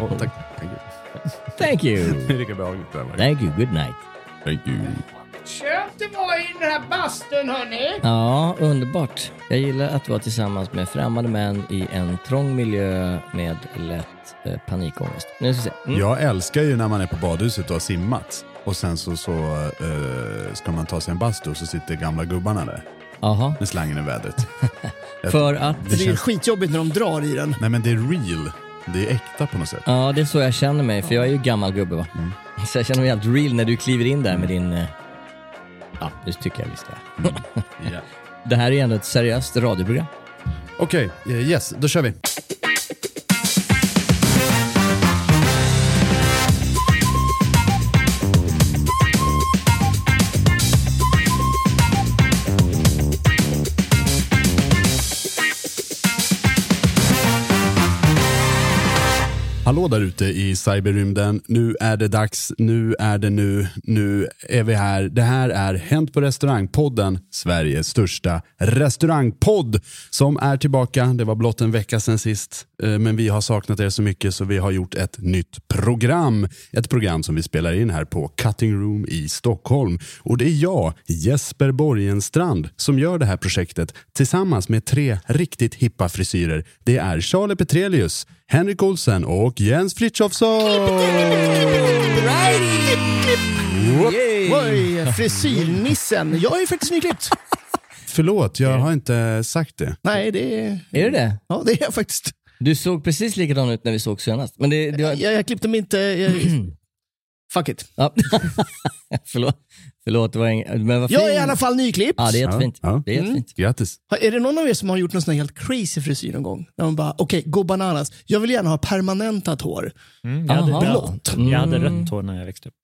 Oh, tack. Thank you. Thank you. Det är lika behagligt där. va? Thank you, good night. Thank you. Skönt det var i den här bastun hörni. Ja, underbart. Jag gillar att vara tillsammans med främmande män i en trång miljö med lätt eh, panikångest. Nu ska vi se. Mm. Jag älskar ju när man är på badhuset och har simmat och sen så, så eh, ska man ta sig en bastu och så sitter gamla gubbarna där Jaha. med slangen i vädret. För att... Det Det är skitjobbigt när de drar i den. nej men det är real. Det är äkta på något sätt. Ja, det är så jag känner mig, för jag är ju gammal gubbe va. Mm. Så jag känner mig helt real när du kliver in där med din... eh, Ja, det tycker jag visst det är. Ja. Det här är ändå ett seriöst radioprogram. Okej, eh, yes, då kör vi. Hallå där ute i cyberrymden. Nu är det dags. Nu är det nu. Nu är vi här. Det här är Hänt på restaurangpodden, Sveriges största restaurangpodd som är tillbaka. Det var blott en vecka sedan sist, eh, men vi har saknat er så mycket så vi har gjort ett nytt program. Ett program som vi spelar in här på Cutting Room i Stockholm. Och det är jag, Jesper Borgenstrand, som gör det här projektet tillsammans med tre riktigt hippa frisyrer. Det är Charlie Petrelius, Henrik Olsen och Jens Frithiofsson! Oj, frisyrnissen. Jag är ju faktiskt nyklippt. Förlåt, jag har inte sagt det. Nej, det är... Är det det? Ja, det är jag faktiskt. Du såg precis likadan ut när vi såg senast. Men det... det var... Jag, jag klippte mig inte... Jag... Fuck it. ja. förlåt. Förlåt, det var ing... Men vad Jag är i alla fall nyklippt. Ja, det är jättefint. Ja. Det är jättefint. Grattis. Har- Är det någon av er som har gjort någon sån här helt crazy frisyr någon gång? Där man bara, okej, gå bananas. Jag vill gärna ha permanentat hår. Mm, jag, hade, Aha. blått. Mm. jag hade rött hår när jag växte upp.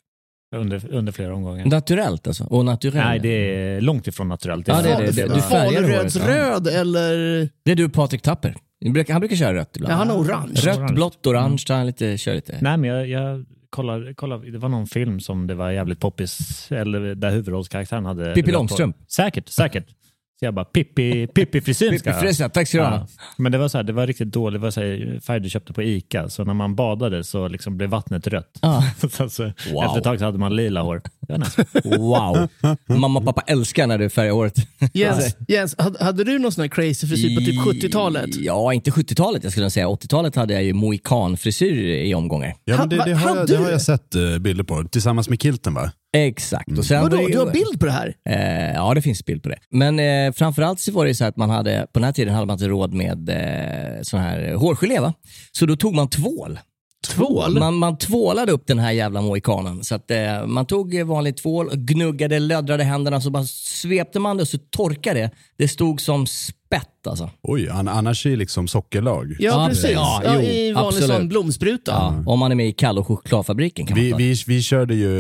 Under, under flera omgångar. Naturellt alltså? Och naturell? Nej, det är långt ifrån naturellt. Ja, det är det. det. Du färgar håret. ja. Falrödsröd eller... Det är du Patrik Tapper. Han brukar, han brukar köra rött ibland. Ja, han har orange. Rött, Orange. blått, orange. Han lite, kör lite. Nej, men jag, jag, kolla, kolla, det var någon film som det var jävligt poppis, eller där huvudrollskaraktären hade... Pippi. Långstrump. Säkert, säkert. Så jag bara, Pippi, Pippi frisyren ska ha. Frisyren, tack ska du ha. Men det var, så här, det var riktigt dåligt, det var så här, färg du köpte på Ica, så när man badade så liksom blev vattnet rött. Ja. så, så, Wow. Efter ett tag så hade man lila hår. Nice. Wow. Mamma och pappa älskar när du färgar håret. Jens, Jens hade, hade du någon sån här crazy frisyr på typ 70-talet? Ja, inte 70-talet jag skulle säga. 80-talet hade jag ju mohikanfrisyr i omgångar. Ja, men det, det, har, jag, det har jag sett eh, bilder på, tillsammans med kilten va? Exakt. Och sen Vadå, du har bild på det här? Eh, ja, det finns bild på det. Men eh, framförallt så var det så att man hade, på den här tiden hade man inte råd med eh, sån här hårgelé va? Så då tog man tvål. Tvål? Man, man tvålade upp den här jävla mohikanen. Så att eh, man tog vanlig tvål, gnuggade, löddrade händerna, så bara svepte man det och så torkade det. Det stod som spett alltså. Oj, an, annars är liksom sockerlag. Ja, Ja, precis. ja, Ja, jo, I vanlig absolut. sån blomspruta. Ja. Om man är med i Kalle och chokladfabriken kan man Vi, ta. vi, vi körde ju,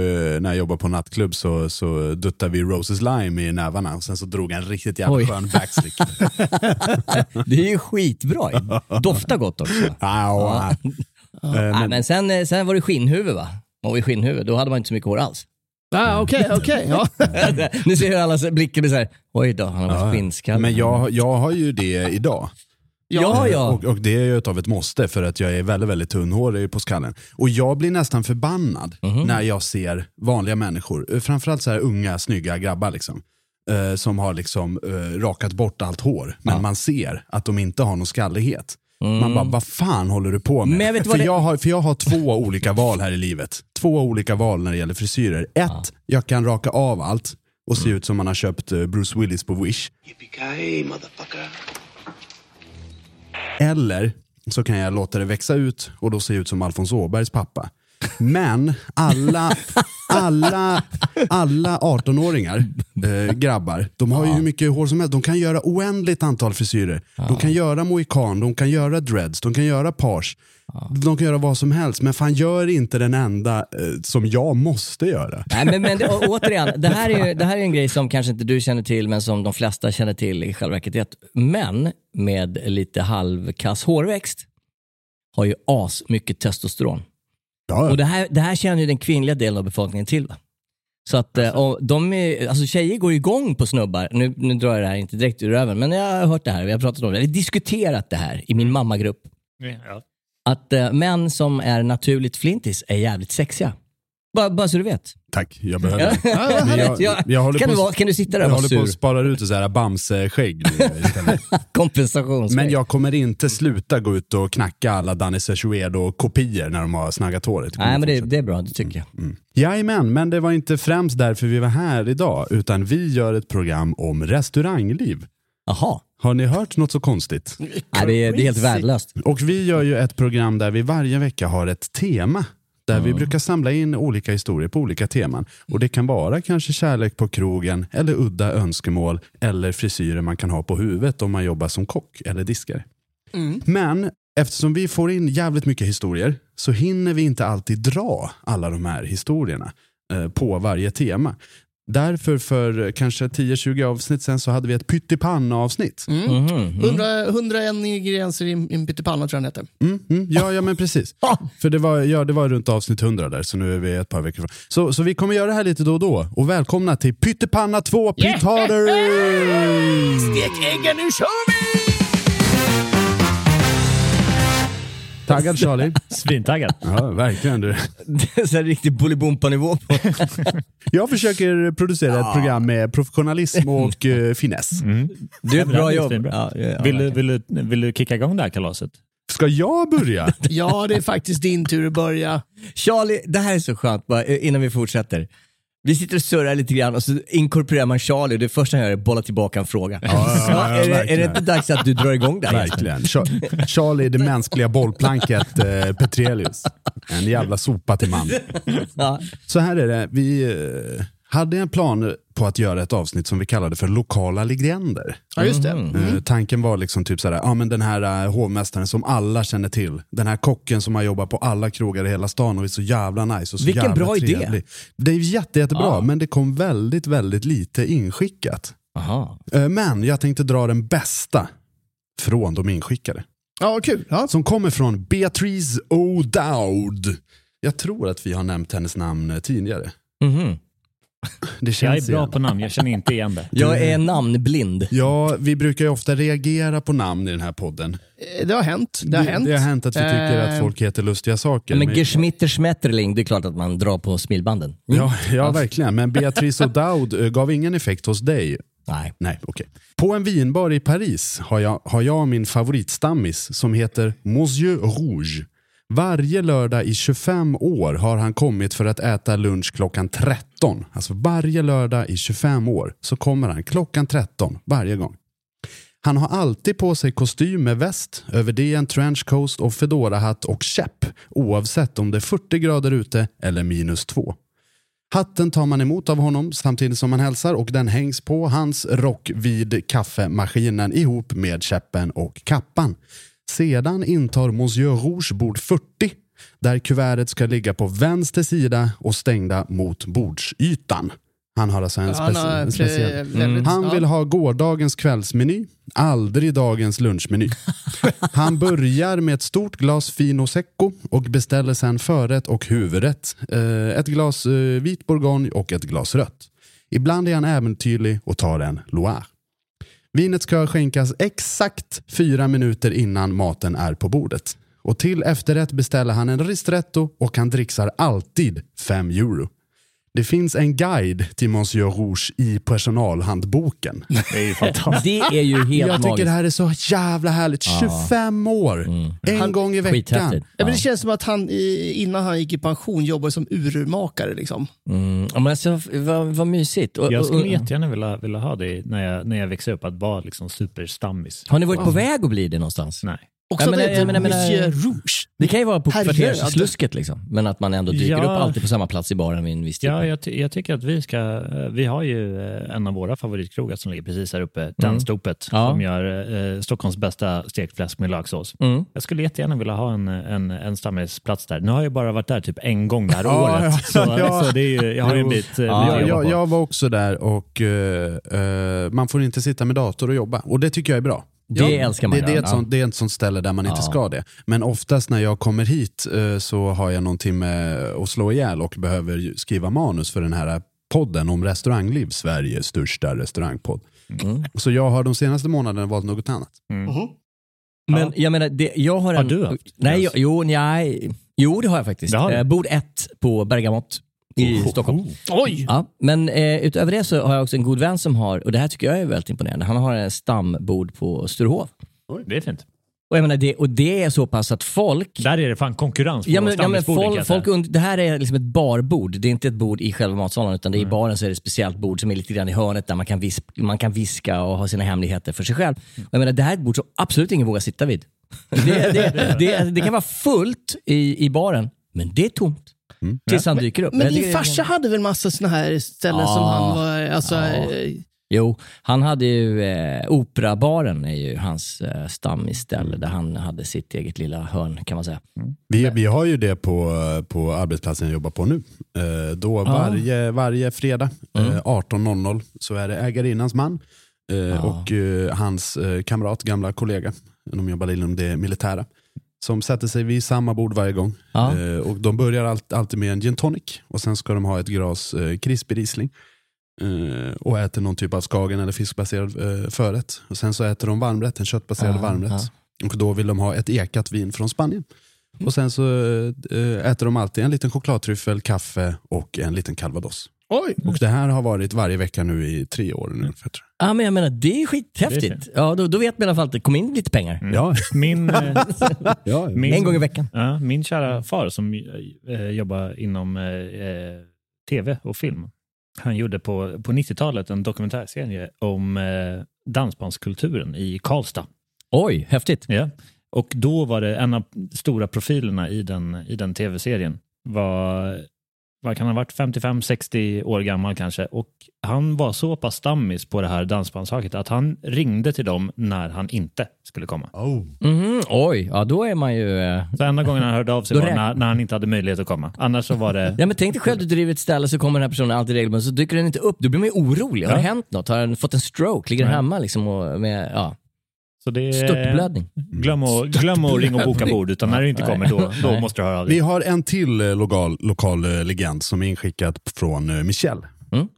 när jag jobbade på nattklubb så, så duttade vi Roses Lime i nävarna och sen så drog en riktigt jävla Oj. skön backslick. Det är ju skitbra. Doftar gott också. Au. Ja. Eh, Nej, men, men sen, eh, sen var det skinnhuvud va? Man var i skinnhuvud, då hade man inte så mycket hår alls. Ah, Okej, okej. ja. nu ser jag alla blickar blir såhär, oj då, han har varit skinnskalle. men jag, jag har ju det idag. Ja, ja. Och, och det är ju av ett måste för att jag är väldigt, väldigt tunnhårig på skallen. Och jag blir nästan förbannad Mhm. när jag ser vanliga människor, eh, framförallt så här unga, snygga grabbar liksom. eh, som har liksom eh, rakat bort allt hår, men man ser att de inte har någon skallighet. Man bara, vad fan håller du på med? Mm. Jag för, det- jag har, för jag har två olika val här i livet. Två olika val när det gäller frisyrer. Ett, jag kan raka av allt och se ut som man har köpt eh, Bruce Willis på Wish. Eller så kan jag låta det växa ut och då se ut som Alfons Åbergs pappa. Men alla, alla, alla 18-åringar, eh, grabbar, de har ju hur mycket hår som helst. De kan göra oändligt antal frisyrer. De kan göra mohikan, de kan göra dreads, de kan göra page. De kan göra vad som helst, men fan gör inte den enda eh, som jag måste göra. Nej, men, men det, å- återigen, det här, är ju, det här är en grej som kanske inte du känner till, men som de flesta känner till i själva verket. är att Män med lite halvkass hårväxt har ju as mycket testosteron. Ja, Och det här, det här känner ju den kvinnliga delen av befolkningen till. Va? Så att, eh, och de är, alltså tjejer går igång på snubbar, nu, nu drar jag det här inte direkt ur röven, men jag har hört det här, vi har pratat om det, vi har diskuterat det här i min mammagrupp. Ja. Att eh, män som är naturligt flintis är jävligt sexiga. Bara, bara så du vet. Tack, jag behöver Ja. Men jag, Ja, jag håller kan, på du, att- vara- kan du sitta där Jag och vara håller på att sur? spara ut ett så här Bamse-skägg nu istället. Kompensationsväg. Men jag kommer inte sluta gå ut och knacka alla Danny Sechuedo-kopior när de har snaggat håret. Det kommer Nej men det, fortsätta. det är bra, det tycker jag. Mm. Jajamän, men det var inte främst därför vi var här idag, utan vi gör ett program om restaurangliv. Jaha. Har ni hört något så konstigt? Nej, det, är, det är helt värdelöst. Och vi gör ju ett program där vi varje vecka har ett tema. Där vi brukar samla in olika historier på olika teman. Och det kan vara kanske kärlek på krogen, eller udda önskemål, eller frisyrer man kan ha på huvudet om man jobbar som kock eller diskare. Men eftersom vi får in jävligt mycket historier så hinner vi inte alltid dra alla de här historierna eh, på varje tema. Därför för kanske 10-20 avsnitt sen så hade vi ett pyttipanna-avsnitt. Mhm. 100, 101 ingredienser i en pyttipanna tror jag den heter. Mm, mm, ja, ja, men precis. För det var, ja, det var runt avsnitt 100 där, så nu är vi ett par veckor från. Så, så vi kommer göra det här lite då och då. Och välkomna till Pyttipanna 2 Pytt Harder! Stek äggen, nu kör vi! Taggad Charlie? Svintaggad. Ja, verkligen. Du. Det är så här riktig Bolibompa-nivå på. Jag försöker producera ett program med professionalism och uh, finess. Du är ett Ja, bra jobb. svinbra. Ja, ja, Vill, du, vill, du, vill du kicka igång det här kalaset? Ska jag börja? Ja, det är faktiskt din tur att börja. Charlie, det här är så skönt, bara, eh, innan vi fortsätter. Vi sitter och surrar lite grann och så inkorporerar man Charlie och det första han gör är att bolla tillbaka en fråga. ja, ja, är, det, är det inte dags att du drar igång det här? Verkligen. Char- Charlie, det mänskliga bollplanket eh, Petrelius. En jävla sopa till man. Ja. Så här är det, vi eh, hade en plan på att göra ett avsnitt som vi kallade för lokala legender. Ja, just det. Eh, tanken var liksom typ sådär, ja men den här uh, hovmästaren som alla känner till. Den här kocken som har jobbat på alla krogar i hela stan och är så jävla nice och så Vilken jävla bra idé. trevlig. Det är jätte, jättebra, Ja. men det kom väldigt, väldigt lite inskickat. Aha. Eh, men jag tänkte dra den bästa från de inskickade. Ja, kul. Ja. Som kommer från Beatrice O'Dowd. Jag tror att vi har nämnt hennes namn eh, tidigare. Mhm. Det känns Jag är bra igen. på namn, jag känner inte igen det. Jag är namnblind. Ja, vi brukar ju ofta reagera på namn i den här podden. Eh, Det har hänt. Det har hänt. Det har hänt att vi tycker Eh, att folk heter lustiga saker. Men Men- Geschmitter Schmetterling, det är klart att man drar på smilbanden. Mm. Ja, ja, verkligen. Men Beatrice O'Dowd eh, gav ingen effekt hos dig. Nej. Nej, okej. På en vinbar i Paris har jag, har jag min favoritstammis som heter Monsieur Rouge. Varje lördag i 25 år har han kommit för att äta lunch klockan 13. Alltså varje lördag i 25 år så kommer han klockan 13 varje gång. Han har alltid på sig kostym med väst, över det en trenchcoat och fedorahatt och käpp oavsett om det är 40 grader ute eller minus 2. Hatten tar man emot av honom samtidigt som man hälsar och den hängs på hans rock vid kaffemaskinen ihop med käppen och kappan. Sedan intar Monsieur Rouge bord 40 där kuvertet ska ligga på vänster sida och stängda mot bordsytan. Han har alltså en, Han speci- har en pre- speciell... väldigt- Han vill ha gårdagens kvällsmeny, aldrig dagens lunchmeny. Han börjar med ett stort glas Fino Secco och beställer sen förrätt och huvudrätt. Eh, Ett glas eh, vit bourgogne och ett glas rött. Ibland är han äventyrlig och tar en Loire. Vinet ska skänkas exakt fyra minuter innan maten är på bordet. Och till efterrätt beställer han en ristretto och han dricksar alltid 5 euro. Det finns en guide till Monsieur Rouge i personalhandboken. Det är ju fantastiskt. Det är ju helt Jag tycker magiskt. det här är så jävla härligt. 25 år! En gång i veckan. Ja, men det känns som att han innan han gick i pension jobbade som urmakare. Liksom. Mm. Ja, men alltså, vad, vad mysigt. Och, Jag skulle och, jättegärna vilja, vilja ha det när jag, när jag växer upp, att vara liksom superstammis. har ni varit på väg att bli det någonstans? Nej. Också Ja, men det jag heter menar- Monsieur Rouge. Det kan ju vara på kvartersslusket liksom. Men att man ändå dyker Ja. upp alltid på samma plats i baren vid en viss tid. Ja, jag, jag tycker att vi ska, vi har ju eh, en av våra favoritkrogar som ligger precis här uppe, Tandstopet, Ja. som gör eh, Stockholms bästa stekt fläsk med löksås. Mm. Jag skulle jättegärna vilja ha en, en, en stammisplats där. Nu har jag bara varit där typ en gång det här Ja, året, så, ja. så det är ju, jag har ju en bit, eh, Ja, att jag, jag, jag var också där och eh, eh, man får inte sitta med dator och jobba. Och det tycker jag är bra. Det Ja, älskar man det, det, är ett sånt, det är ett sånt ställe där man inte Ja. ska det. Men oftast när jag kommer hit eh, så har jag någonting med att slå ihjäl och behöver skriva manus för den här podden om restaurangliv, Sveriges största restaurangpodd. Mm. Så jag har de senaste månaderna valt något annat. Men jag menar, det, jag har Har en... du haft? Nej, jag, jo, nej, jo, det har jag faktiskt. Det har? Eh, bord ett på Bergamott i Stockholm. Oj! Ja, men eh, utöver det så har jag också en god vän som har, och det här tycker jag är väldigt imponerande, han har en stambord på Sturehof. Det är fint. Och, jag menar, det, och det är så pass att folk Där är det fan konkurrens på Ja men, ja, men folk, folk und- det här är liksom ett barbord. Det är inte ett bord i själva matsalen utan det är i baren så är det ett speciellt bord som är lite grann i hörnet där man kan, vis- man kan viska och ha sina hemligheter för sig själv. Och jag menar, det här är ett bord som absolut ingen vågar sitta vid. Det, det, det, det kan vara fullt i, i baren, men det är tomt. Tills han dyker upp. Men Jag din farsa hade väl massa såna här ställen Ja. som han var... Alltså, Ja. eh, Jo, han hade ju eh, Operabaren är ju hans eh, stammisställe där han hade sitt eget lilla hörn kan man säga. Vi, vi har ju det på, på arbetsplatsen jag jobbar på nu. Eh, då varje, varje fredag Mm. eh, 18.00 så är det ägarinnans man eh, och eh, hans eh, kamrat, gamla kollega, de jobbar inom det militära, som sätter sig vid samma bord varje gång. Ja. Eh, och de börjar allt, alltid med en gin tonic och sen ska de ha ett glas eh, krispig Riesling. Eh, och äter någon typ av skagen eller fiskbaserad eh, förrätt. Och sen så äter de varmrätt, en köttbaserad Ja, varmrätt. Och då vill de ha ett ekat vin från Spanien. Och sen så eh, äter de alltid en liten chokladtryffel, kaffe och en liten calvados. Oj! Och det här har varit varje vecka nu i tre år nu tror Ja men jag menar det är skithäftigt. Det är ja, då, då vet man i alla fall att det kom in lite pengar. jag. Ja, Min, eh, ja. min, En gång i veckan. Ja, min kära far som eh, jobbar inom eh, tv och film. Han gjorde på, på 90-talet en dokumentärserie om eh, dansbandskulturen i Karlstad. Oj, häftigt. Ja. Och då var det en av stora profilerna i den, i den tv-serien var, vad kan han ha varit, 55-60 år gammal kanske. Och han var så pass stammis på det här dansbandshaket att han ringde till dem när han inte skulle komma. Oh. Mhm, oj, ja då är man ju... Eh... Så enda gången han hörde av sig var när, när han inte hade möjlighet att komma. Annars så var det... Ja men tänk dig själv, du driver ett ställe så kommer den här personen alltid regelbundet så dyker den inte upp. Då blir man ju orolig. Har Ja. det hänt något? Har den fått en stroke? Ligger den hemma liksom? Och med, ja. Så det är, Störtblödning. glöm, att, glöm att ringa och boka bord, utan när du inte kommer då, då måste du höra av Vi dig. har en till eh, lokal, lokal eh, legend som är inskickad från eh, Michel. Mm.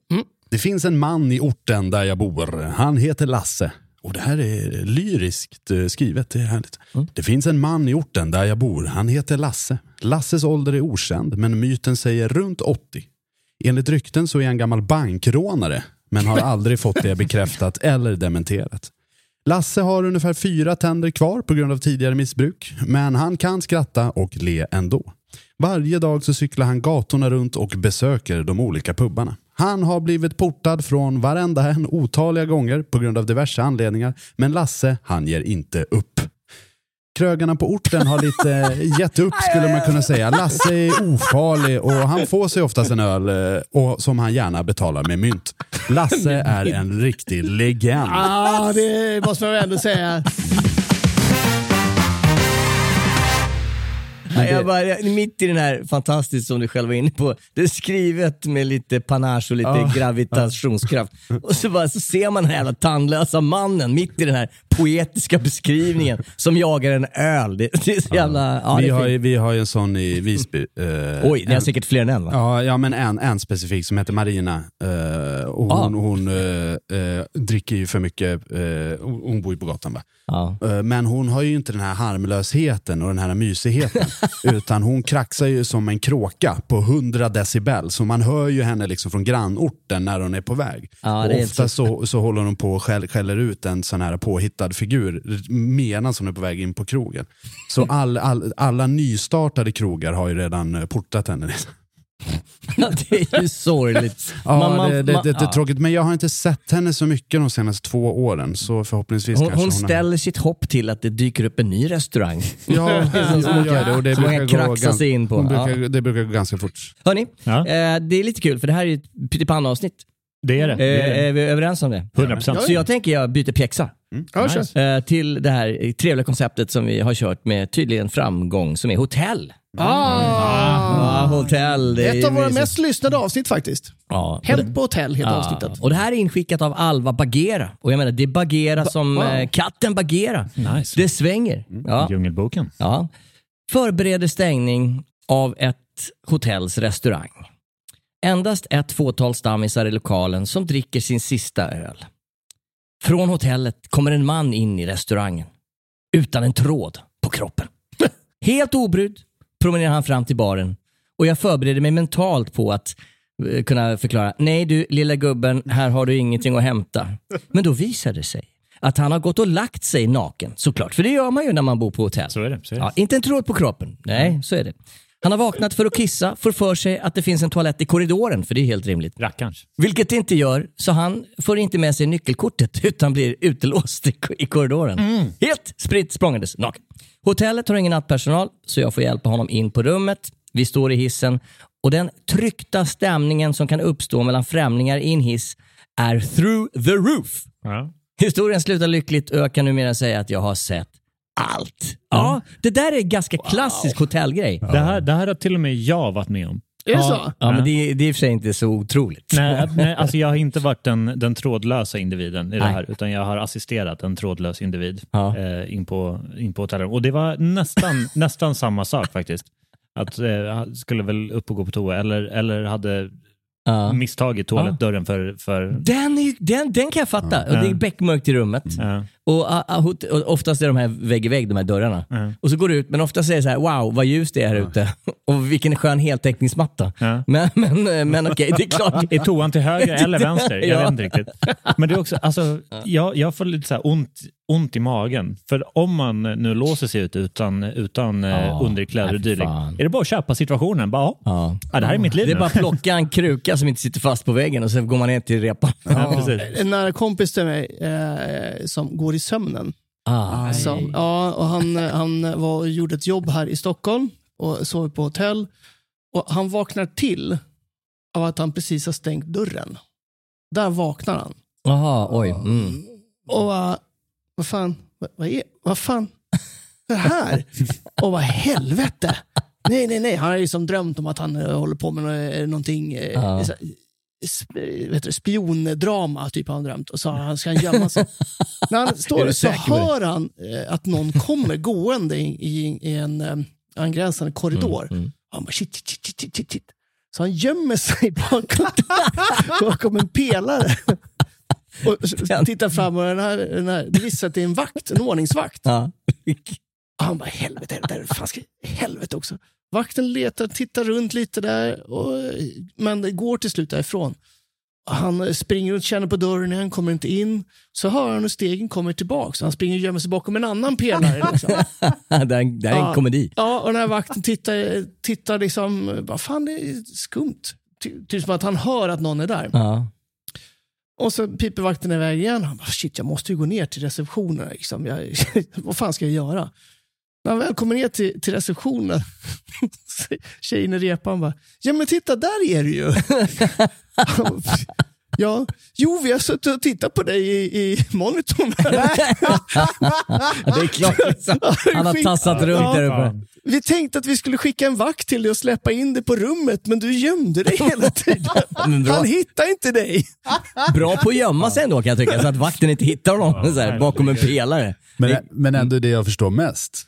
Det finns en man i orten där jag bor. Han heter Lasse. Och det här är lyriskt skrivet. Det är härligt. Det finns en man i orten där jag bor. Han heter Lasse. Lasses ålder är okänd, men myten säger runt 80. Enligt rykten så är han gammal bankrånare, men har aldrig fått det bekräftat eller dementerat. Lasse har ungefär fyra tänder kvar på grund av tidigare missbruk, men han kan skratta och le ändå. Varje dag så cyklar han gatorna runt och besöker de olika pubbarna. Han har blivit portad från varenda en otaliga gånger på grund av diverse anledningar, men Lasse, han ger inte upp. Krögarna på orten har lite eh, gett upp skulle man kunna säga. Lasse är ofarlig och han får sig oftast en öl eh, och, som han gärna betalar med mynt. Lasse är en riktig legend. Ah, det måste man väl ändå säga. Nej, jag bara, jag, mitt i den här fantastiskt som du själv var inne på, det är skrivet med lite panache och lite Ja. gravitationskraft. Och så, bara, så ser man den här jävla tandlösa mannen mitt i den här poetiska beskrivningen som jagar en öl. Det, det är så jävla... Ja, vi, har, ju- vi har ju en sån i Visby. eh, Oj, ni har säkert fler än en va? Ja, ja men en, en specifik som heter Marina. Eh, och Ah. hon hon eh, eh, dricker ju för mycket, eh, hon hon bor ju på gatan va? Ja. Eh, Men hon har ju inte den här harmlösheten och den här mysigheten. utan hon kraxar ju som en kråka på 100 decibel. Så man hör ju henne liksom från grannorten när hon är på väg. Ja, och ofta så, så håller hon på och skäll, skäller ut en sån här påhittad figur medan hon är på väg in på krogen. Så all, all, alla nystartade krogar har ju redan eh, portat henne. det är ju sorgligt. Ja, Man- man- det, det, det, det är tråkigt. Men jag har inte sett henne så mycket de senaste två åren. Så förhoppningsvis Hon, kanske hon ställer sitt hopp till att det dyker upp en ny restaurang. Ja, hon gör det. Och det kan brukar gå kraxa sig in på. Brukar, Ja. Det brukar gå ganska fort. Hörni, Ja. eh, det är lite kul för det här är ett pyttipanna-avsnitt. Det är det. Eh, det, är det. är vi överens om det? 100 procent. Så jag tänker jag byter pjäxa. Ja, kör. eh, till det här trevliga konceptet som vi har kört med tydligen framgång som är hotell. Ah. Ja, hotell. Det är Ett av våra mysigt. mest lyssnade avsnitt faktiskt. Ja. Hänt på hotell heter Ja. avsnittet. Och det här är inskickat av Alva Bagheera. Och jag menar, det är Bagheera som wow. eh, katten Bagheera. Nice. Det svänger. Ja. Djungelboken. Ja. Förbereder stängning av ett hotells restaurang. Endast ett fåtal stammisar i lokalen som dricker sin sista öl. Från hotellet kommer en man in i restaurangen. Utan en tråd på kroppen. Helt obrydd promenerar han fram till baren och jag förbereder mig mentalt på att eh, kunna förklara. Nej du lilla gubben, här har du ingenting att hämta. Men då visar det sig att han har gått och lagt sig naken såklart. För det gör man ju när man bor på hotell. Så är det. Så är det. Ja, inte en tråd på kroppen. Nej, så är det. Han har vaknat för att kissa, får för sig att det finns en toalett i korridoren, för det är helt rimligt. Rackarns. Vilket det inte gör, så han får inte med sig nyckelkortet utan blir utelåst i, i korridoren. Helt spritt språngandes naken. Hotellet har ingen nattpersonal, så jag får hjälpa honom in på rummet. Vi står i hissen och den tryckta stämningen som kan uppstå mellan främlingar i en hiss är through the roof. Ja. Historien slutar lyckligt och jag kan numera säga att jag har sett allt. Ja, det där är en ganska klassisk hotellgrej. Det, här, det här har till och med jag varit med om. Är det ja, så? Ja, men det, är- det är i och för sig inte så otroligt. Nej, nej, alltså jag har inte varit den, den trådlösa individen i det Nej. här, utan jag har assisterat en trådlös individ Ja. eh, in, på, in på hotellet. Och det var nästan, nästan samma sak faktiskt. Att eh, skulle väl upp och gå på toa eller, eller hade Ja. misstagit toalettdörren för... för Den, är, ju- den, den kan jag fatta. Och det är beckmörkt i rummet. ja. Och, ah, ah, hot- och oftast är de här vägg i vägg, de här dörrarna. Ja. Och så går du ut, men oftast är det så här, wow vad ljust det är här ute. Och vilken skön heltäckningsmatta. Ja. Men, men, men okej, det är klart. Är toan till höger eller vänster? Jag Ja. vet inte riktigt. Men det är också, alltså, jag, jag får lite så här ont, ont i magen. För om man nu låser sig ut utan, utan eh, Ja, underkläder och dylikt, är det bara att köpa situationen. Bara, ja. Ja. Ja, det här är mitt liv Det är nu. bara att plocka en kruka som inte sitter fast på väggen och sen går man ner till repan. Ja, precis. En nära kompis till mig eh, som går i sömnen. Ah, Som, ja, och han, han var och gjorde ett jobb här i Stockholm och sov på hotell. Och Han vaknar till av att han precis har stängt dörren. Där vaknar han. Jaha, oj. Mm. Och uh, vad fan, vad, vad, är, vad fan, det här? Och vad helvete. Nej, nej, nej. Han har ju liksom drömt om att han eh, håller på med nå- någonting. eh, Ja. Vet du, spiondrama, typ har han drömt. Och så han, ska han gömma sig. När han står så hör han eh, att någon kommer gående i, i, i en eh, angränsande korridor. Mm, Han bara shit, shit, shit, shit, shit, shit. Så han gömmer sig bakom, bakom en pelare. Och tittar fram och den här, den här, det visar sig att det är en vakt, en ordningsvakt. Ja. Och han bara, helvete, helvete, fan ska, helvete också. Vakten letar, tittar runt lite där, och, men det går till slut därifrån. Han springer runt, känner på dörren, han kommer inte in. Så hör han hur stegen kommer tillbaka. Han springer och gömmer sig bakom en annan pelare. Liksom. det, här, det är en Ja. komedi. Ja, och den här vakten tittar, tittar liksom, vad fan det är skumt. Ty- Typ som att han hör att någon är där. Ja. Och så piper vakten iväg igen. Han bara, shit, jag måste ju gå ner till receptionen. Liksom. Jag, vad fan ska jag göra? När han väl kommer ner till, till receptionen, tjejen i repan bara, ja men titta där är du ju. ja, jo vi har suttit och tittat på dig i, i monitorn. Det är klart. Han har tassat runt Ja. där uppe. Vi tänkte att vi skulle skicka en vakt till dig och släppa in dig på rummet, men du gömde dig hela tiden. Han hittar inte dig. Bra på att gömma sig ändå kan jag tycka, så att vakten inte hittar honom så här, bakom en pelare. Men, men ändå det jag förstår mest,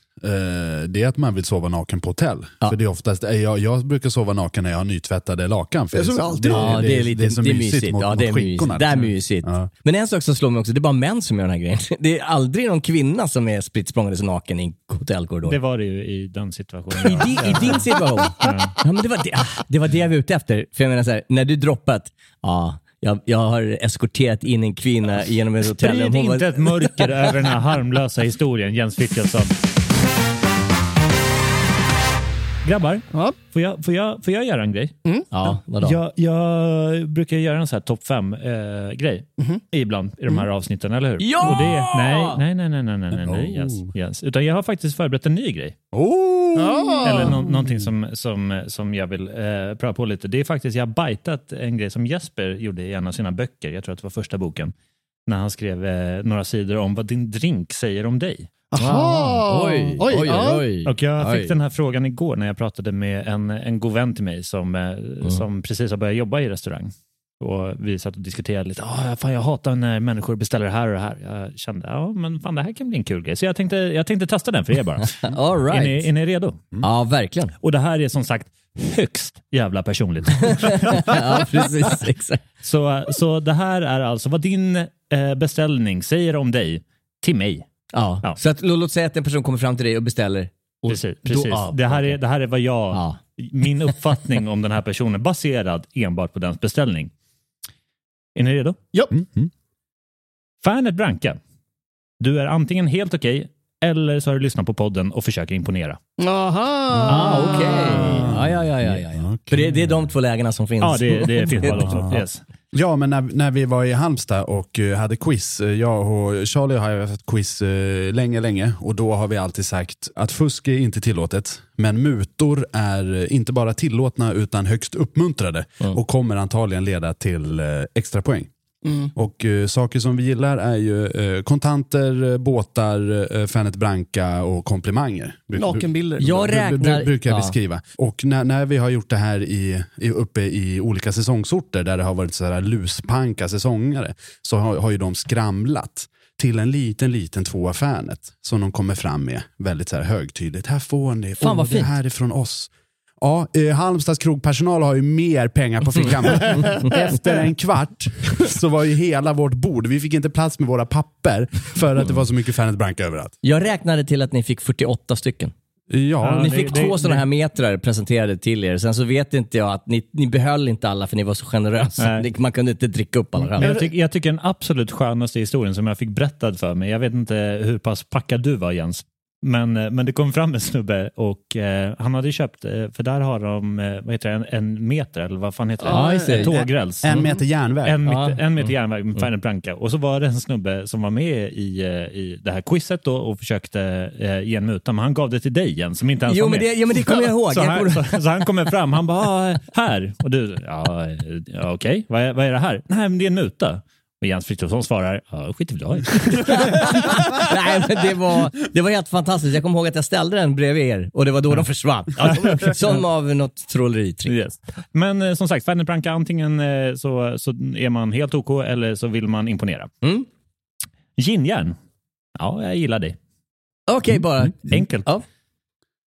det är att man vill sova naken på hotell. För det är oftast, eh, jag, jag brukar sova naken när jag har nytvättade lakan. För Det är som alltid. Ja, det är, lite, så det är mysigt. mot, ja, det är mot mysigt. skinkorna, Det är liksom. mysigt. Ja. Men en sak som slår mig också, det är bara män som gör den här grejen. Det är aldrig någon kvinna som är spritt språngandes naken i en hotellkorridor. Det var det ju i den situationen. I, di, I din situation? ja. men det, var det, ah, det var det jag var ute efter. För jag menar så här, när du droppat, ja, jag, jag har eskorterat in en kvinna genom ett hotellrum. Sprid Hon var- inte ett mörker över den här harmlösa historien, Jens Frithiofsson. Grabbar, ja. får, jag, får, jag, får jag göra en grej? Mm. Ja, vadå? Jag, jag brukar göra en så här topp fem-grej eh, mm. ibland i de här mm. avsnitten, eller hur? Ja! Det, nej, nej, nej, nej, nej, nej, nej, oh. yes, yes. Utan jag har faktiskt förberett en ny grej. Oh. Eller no någonting som, som, som jag vill eh, pröva på lite. Det är faktiskt, jag har bajtat en grej som Jesper gjorde i en av sina böcker. Jag tror att det var första boken. När han skrev eh, några sidor om vad din drink säger om dig. Aha. Oj, oj, oj. ja. oj. Och jag fick Oj. den här frågan igår när jag pratade med en, en god vän till mig som, eh, som precis har börjat jobba i restaurang. Och vi satt och diskuterade lite. Ah, fan, jag hatar när människor beställer det här och det här. Jag kände, ja men fan det här kan bli en kul grej. Så jag tänkte, jag tänkte testa den för er bara. All right. är, ni, är ni redo? Ja, verkligen. Och det här är som sagt högst jävla personligt. Ja, precis. Exakt. så, så det här är alltså vad din eh, beställning säger om dig till mig. Ja. Ja. Så att, låt säga att en person kommer fram till dig och beställer. Och Precis. då- precis. ja, det, här är, det här är vad jag, Ja. min uppfattning om den här personen baserad enbart på dens beställning. Är ni redo? Ja. Fanet Branca. Du är antingen helt okej eller så har du lyssnat på podden och försöker imponera. Aha. Ah, okej. Ja, ja, ja, ja, ja, ja. För det, det är de två lägena som finns. Ja, det, det finns bara de två. Yes. Ja, men när, när vi var i Halmstad och eh, hade quiz, eh, jag och Charlie har haft quiz eh, länge, länge. Och då har vi alltid sagt att fusk är inte tillåtet, men mutor är inte bara tillåtna utan högst uppmuntrade och kommer antagligen leda till extra poäng. Och eh, saker som vi gillar är ju eh, kontanter, eh, båtar, eh, Fanet Branca och komplimanger. Bruk- Nakenbilder. Jag räknar... brukar vi ja. skriva. Och när, när vi har gjort det här i, i, uppe i olika säsongsorter där det har varit så här luspanka säsongare så har, har ju de skramlat till en liten, liten tvåa Fanet som de kommer fram med väldigt så här högtidligt. Här får ni, Fan, vad det fint. här är från oss. Ja, eh, Halmstads krogpersonal har ju mer pengar på fickan. Efter en kvart så var ju hela vårt bord, vi fick inte plats med våra papper för att det var så mycket Fanet Branca överallt. Jag räknade till att ni fick 48 stycken. Ja, ni det- fick det- två sådana här metrar presenterade till er. Sen så vet inte jag att ni, ni behöll inte alla för ni var så generösa. Nej. Ni- Man kunde inte dricka upp alla Men jag, tycker, jag tycker den absolut skönaste historien som jag fick berättad för mig, jag vet inte hur pass packad du var Jens, men, eh, men det kom fram en snubbe och eh, han hade köpt, eh, för där har de, eh, vad heter det, en, en meter eller vad fan heter det? Det. Tågräls. en meter järnväg. En, meter, en meter järnväg med Fanet Branca. Och så var det en snubbe som var med i, i det här quizet då och försökte eh, ge en muta, men han gav det till dig Jens som inte ens Jo var men, med. det, ja, men det kommer jag ihåg. Så han, kommer- så, så han kommer fram, han bara ah, här. Och du, ja, ja okej, vad, är, vad är det här? Nej men det är en muta. Och Jens Frithiofsson svarar, ja, skiter väl jag. Nej, men det var, det var helt fantastiskt. Jag kommer ihåg att jag ställde den bredvid er och det var då de försvann. Alltså, som av något trolleritrick. Yes. Men eh, som sagt, Fanny Branca, antingen eh, så, så är man helt OK eller så vill man imponera. Mm. Ginjärn. Ja, jag gillar det. Okej, bara. Enkelt. Ja.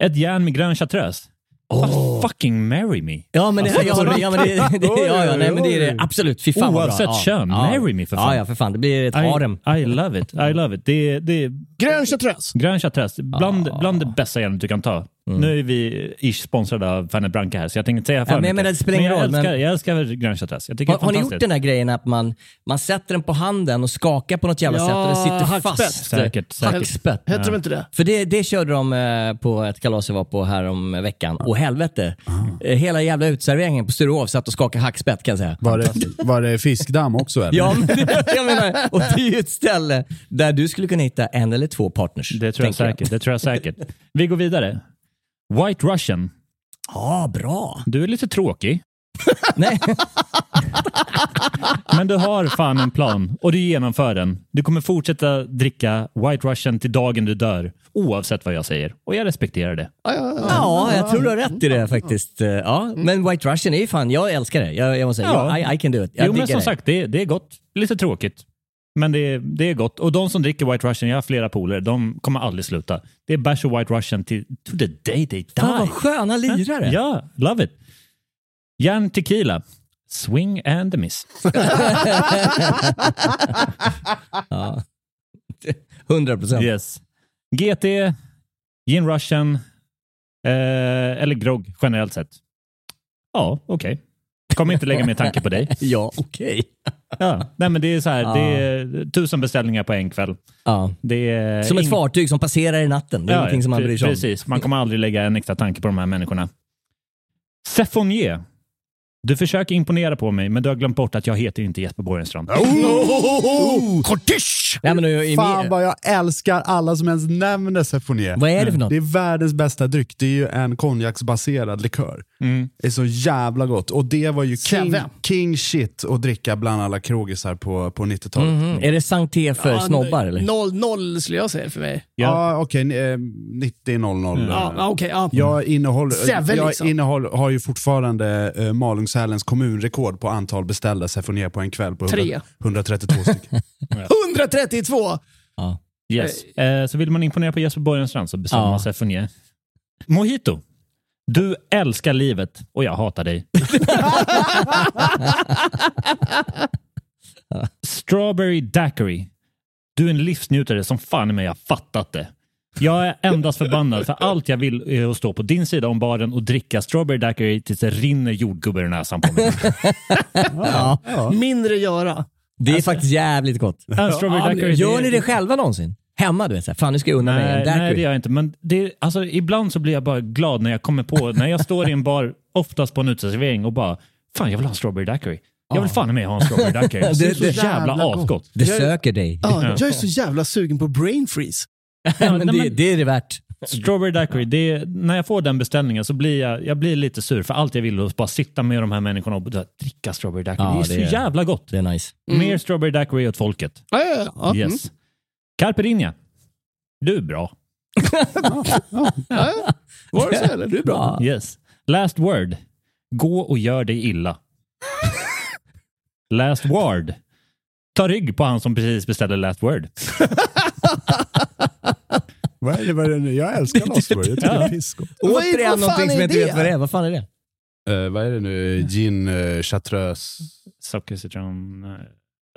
Ett järn med grön chartreuse. Åh. Fucking marry me. Ja, men det, ja, men det, ja, men det, det, ja, ja, nej, men det är det. Absolut. Fy fan vad Oavsett bra. kön, marry me för fan. Ja, ja, för fan. Det blir ett harem. I, I love it. I love it. Det, det, Grön chartreuse. grön chartreuse, bland, Ah. bland det bästa järnet du kan ta. Nu är vi ish sponsrade av Fanny Branca här, så jag tänkte inte säga för Mm. Ja, men jag mycket. menar, det spelar ingen jag roll, Älskar, men- Jag älskar grön chartreuse. Jag tycker Har, det är har ni gjort den här grejen att man, man sätter den på handen och skakar på något jävla Ja, sätt och det sitter hackspett. fast? Säkert, säkert. Hackspett. Hette de inte det? För det, det körde de eh, på ett kalas jag var på här om veckan. Och helvete. Eh, Hela jävla utserveringen på Sturehof satt och skakade hackspett kan jag säga. Var det, var det fiskdamm också eller? Ja, men det, jag menar, och det är ju ett ställe där du skulle kunna hitta en eller två partners. Det tror jag tänker säkert. Det tror jag säkert. Vi går vidare. White Russian. Ja, bra. Du är lite tråkig, Nej. men du har fan en plan och du genomför den. Du kommer fortsätta dricka White Russian till dagen du dör, oavsett vad jag säger. Och jag respekterar det. Ja, ja, ja. Ja, jag tror du har rätt i det faktiskt. Ja, men White Russian är ju fan, jag älskar det. Jag, jag måste säga, Ja. I, I can do it. Jag jo, men som det. sagt, det, det är gott. Lite tråkigt. Men det är, det är gott. Och de som dricker White Russian, jag har flera polare, de kommer aldrig sluta. Det är bärs och White Russian till to the day they die. Fan vad sköna lirare. Ja, love it. Järn tequila. Swing and a miss. Ja. 100 procent. Yes. GT, gin russian eh, eller grogg generellt sett. Ja, okej. Kommer inte lägga mer tanke på dig. Ja, okej. Ja. Nej, men det är så här, Ja. det är tusen beställningar på en kväll. Ja. Det är Som ett fartyg som passerar i natten. Det är Ja, ingenting som man bryr sig om. Precis, man kommer aldrig lägga en extra tanke på de här människorna. Sefonier. Du försöker imponera på mig, men du har glömt bort att jag heter inte Jesper Borgenstrand. Kortisch! Nej, men nu, i, Fan vad jag älskar alla som ens nämner Sefonier. vad är det för något? Det är världens bästa dryck. Det är ju en konjaksbaserad likör. Mm. Det är så jävla gott. Och det var ju king, king shit att dricka bland alla krogisar på, på 90-talet. Mhm. Är det Santé för snobbar eller? 0-0 skulle jag säga för mig. Ja, okej. eh, 90-00. Ja, ja, okej. ja. Jag, innehåller, Seven, jag liksom. innehåller, har ju fortfarande eh, Malungsälens kommunrekord på antal beställda Sefonier på en kväll på Tre. 100, 132 stycken. 132! Ja. Yes. Eh, så vill man imponera på Jesper Borgenstrand så bestämmer Ja. man Sefonier. Mojito. Du älskar livet och jag hatar dig. Strawberry Daiquiri. Du är en livsnjutare som fan i mig har fattat det. Jag är endast förbannad för allt jag vill är att stå på din sida om baren och dricka Strawberry Daiquiri tills det rinner jordgubbar i näsan på mig. Ja. Mindre göra. Det är faktiskt jävligt gott. Ja, strawberry Ja, daiquiri, Gör ni det själva någonsin? Hemma du vet, så här, fan nu ska jag unna mig en Nej, nej, det daiquiri. gör jag inte. Men det, alltså, ibland så blir jag bara glad när jag kommer på, när jag står i en bar, oftast på en uteservering och bara, fan jag vill ha en strawberry daiquiri. Jag vill fan mig ha en strawberry daiquiri. Det är så jävla jävla gott. asgott. Det söker dig. Ja, jag är så jävla sugen på brain freeze. Men det, det är det värt. Strawberry daiquiri, det är, när jag får den beställningen så blir jag, jag blir lite sur för allt jag vill är att bara sitta med de här människorna och dricka strawberry daiquiri. Ja, det är så det är- jävla gott. Det är nice. Mer strawberry daiquiri åt folket. Ja, ja, ja. Mm. Yes. Carpe Diem. Du är bra. Var det så eller? Du är bra. Yes. Last word. Gå och gör dig illa. Last word. Ta rygg på han som precis beställde last word. vad är det, vad är det nu? Jag älskar Lost Word. Jag tycker det är är- Återigen någonting som är jag inte vet vad det är. Vad fan är det? Eh, vad är det nu? Gin, uh, chartreuse. Socker, citron... eh,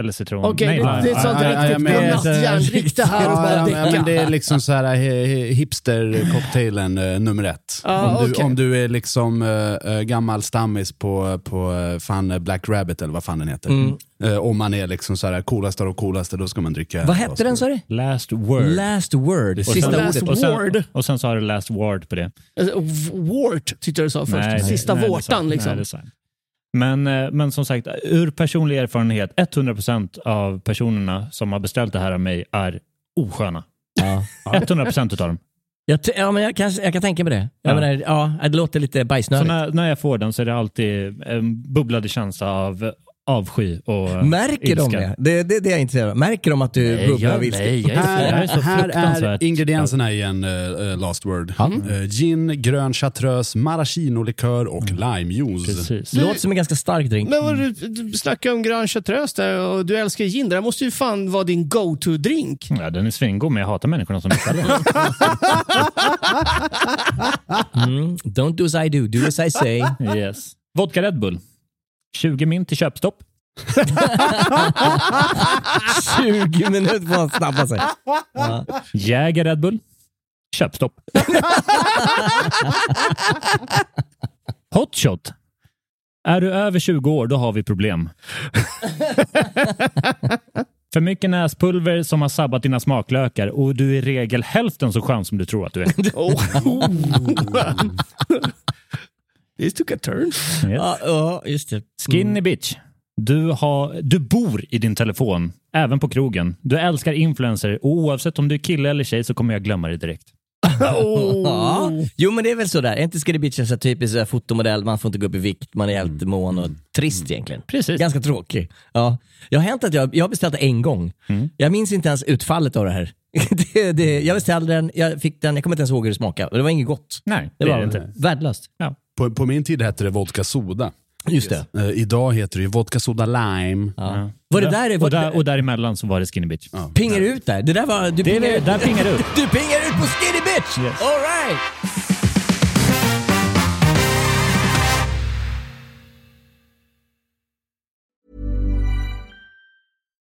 Eller citron. Okej, Nej, det, nej. det är sånt riktigt godnattjärndrick det här och Ja, bara ja, men däcka. det är liksom så här he- he- hipster-cocktailen eh, nummer ett. Ja, om, du, okej. om du är liksom eh, eh, gammal stammis på, på eh, fan eh, Black Rabbit eller vad fan den heter. Mm. Eh, om man är liksom så här coolaste av de coolaste, då ska man dricka. Vad hette den sa du? Last word. Last word. Och Sista sen, ordet. och, sen, och sen så har du last word på det. Alltså, Wart tyckte jag du sa först. Nej, Sista nej, vårtan sant. liksom. Nej, det är sant. Men, eh, men som sagt, ur personlig erfarenhet, 100% av personerna som har beställt det här av mig är osköna. Ja. 100% utav dem. Jag, ja, men jag, kan, jag kan tänka mig det. Jag Ja. menar, ja, det låter lite Så bajsnödigt. när, när jag får den så är det alltid en bubblande känsla av, avsky och Märker de ilska. det? Det, det, det är jag intresserad av. Märker de att du Nej, bubblar jag, ilska? nej, jag är, jag är så Här, här är ingredienserna i en uh, last word. Eh, gin, grön chartreuse, maraschino-likör och limejuice. Precis. Det låter som en ganska stark drink. Men vad du, du snackar om Grand Chartreuse där och du älskar gin. Det där måste ju fan vara din go-to-drink. Ja, den är svingod, men jag hatar människorna som beställer den. Mm. Don't do as I do, do as I say. yes. Vodka Red Bull. 20 min till köpstopp. 20 minuter får han snabba sig. Ja. Jäger Red Bull. Köpstopp. Hot shot. Är du över 20 år, då har vi problem. För mycket näspulver som har sabbat dina smaklökar och du är i regel hälften så skön som du tror att du är. This took a turn. Yes. Ja, ja, just det. Skinny bitch. Du, har, du bor i din telefon, även på krogen. Du älskar influencer och oavsett om du är kille eller tjej så kommer jag glömma dig direkt. Ja. Jo men det är väl sådär, är inte Skinny Bitch här typisk så här fotomodell, man får inte gå upp i vikt, man är jävligt mån och trist egentligen. Precis. Ganska tråkig. Ja. Jag har hänt att jag, jag har beställt en gång. Jag minns inte ens utfallet av det här. det, det, jag beställde den, jag fick den, jag kommer inte ens ihåg hur det smakade. och Det var inget gott. Nej, Det det är var det inte. värdelöst. Ja. På, på min tid hette det vodka soda. Just det. Eh, idag heter det ju vodka soda lime. Ja. Var det där, var och, där, och däremellan så var det skinny bitch. pingar ut där? Det där var, du Det är pingar det, ut. där pingar du ut. Du pingar ut på Skinny Bitch! Yes. All right.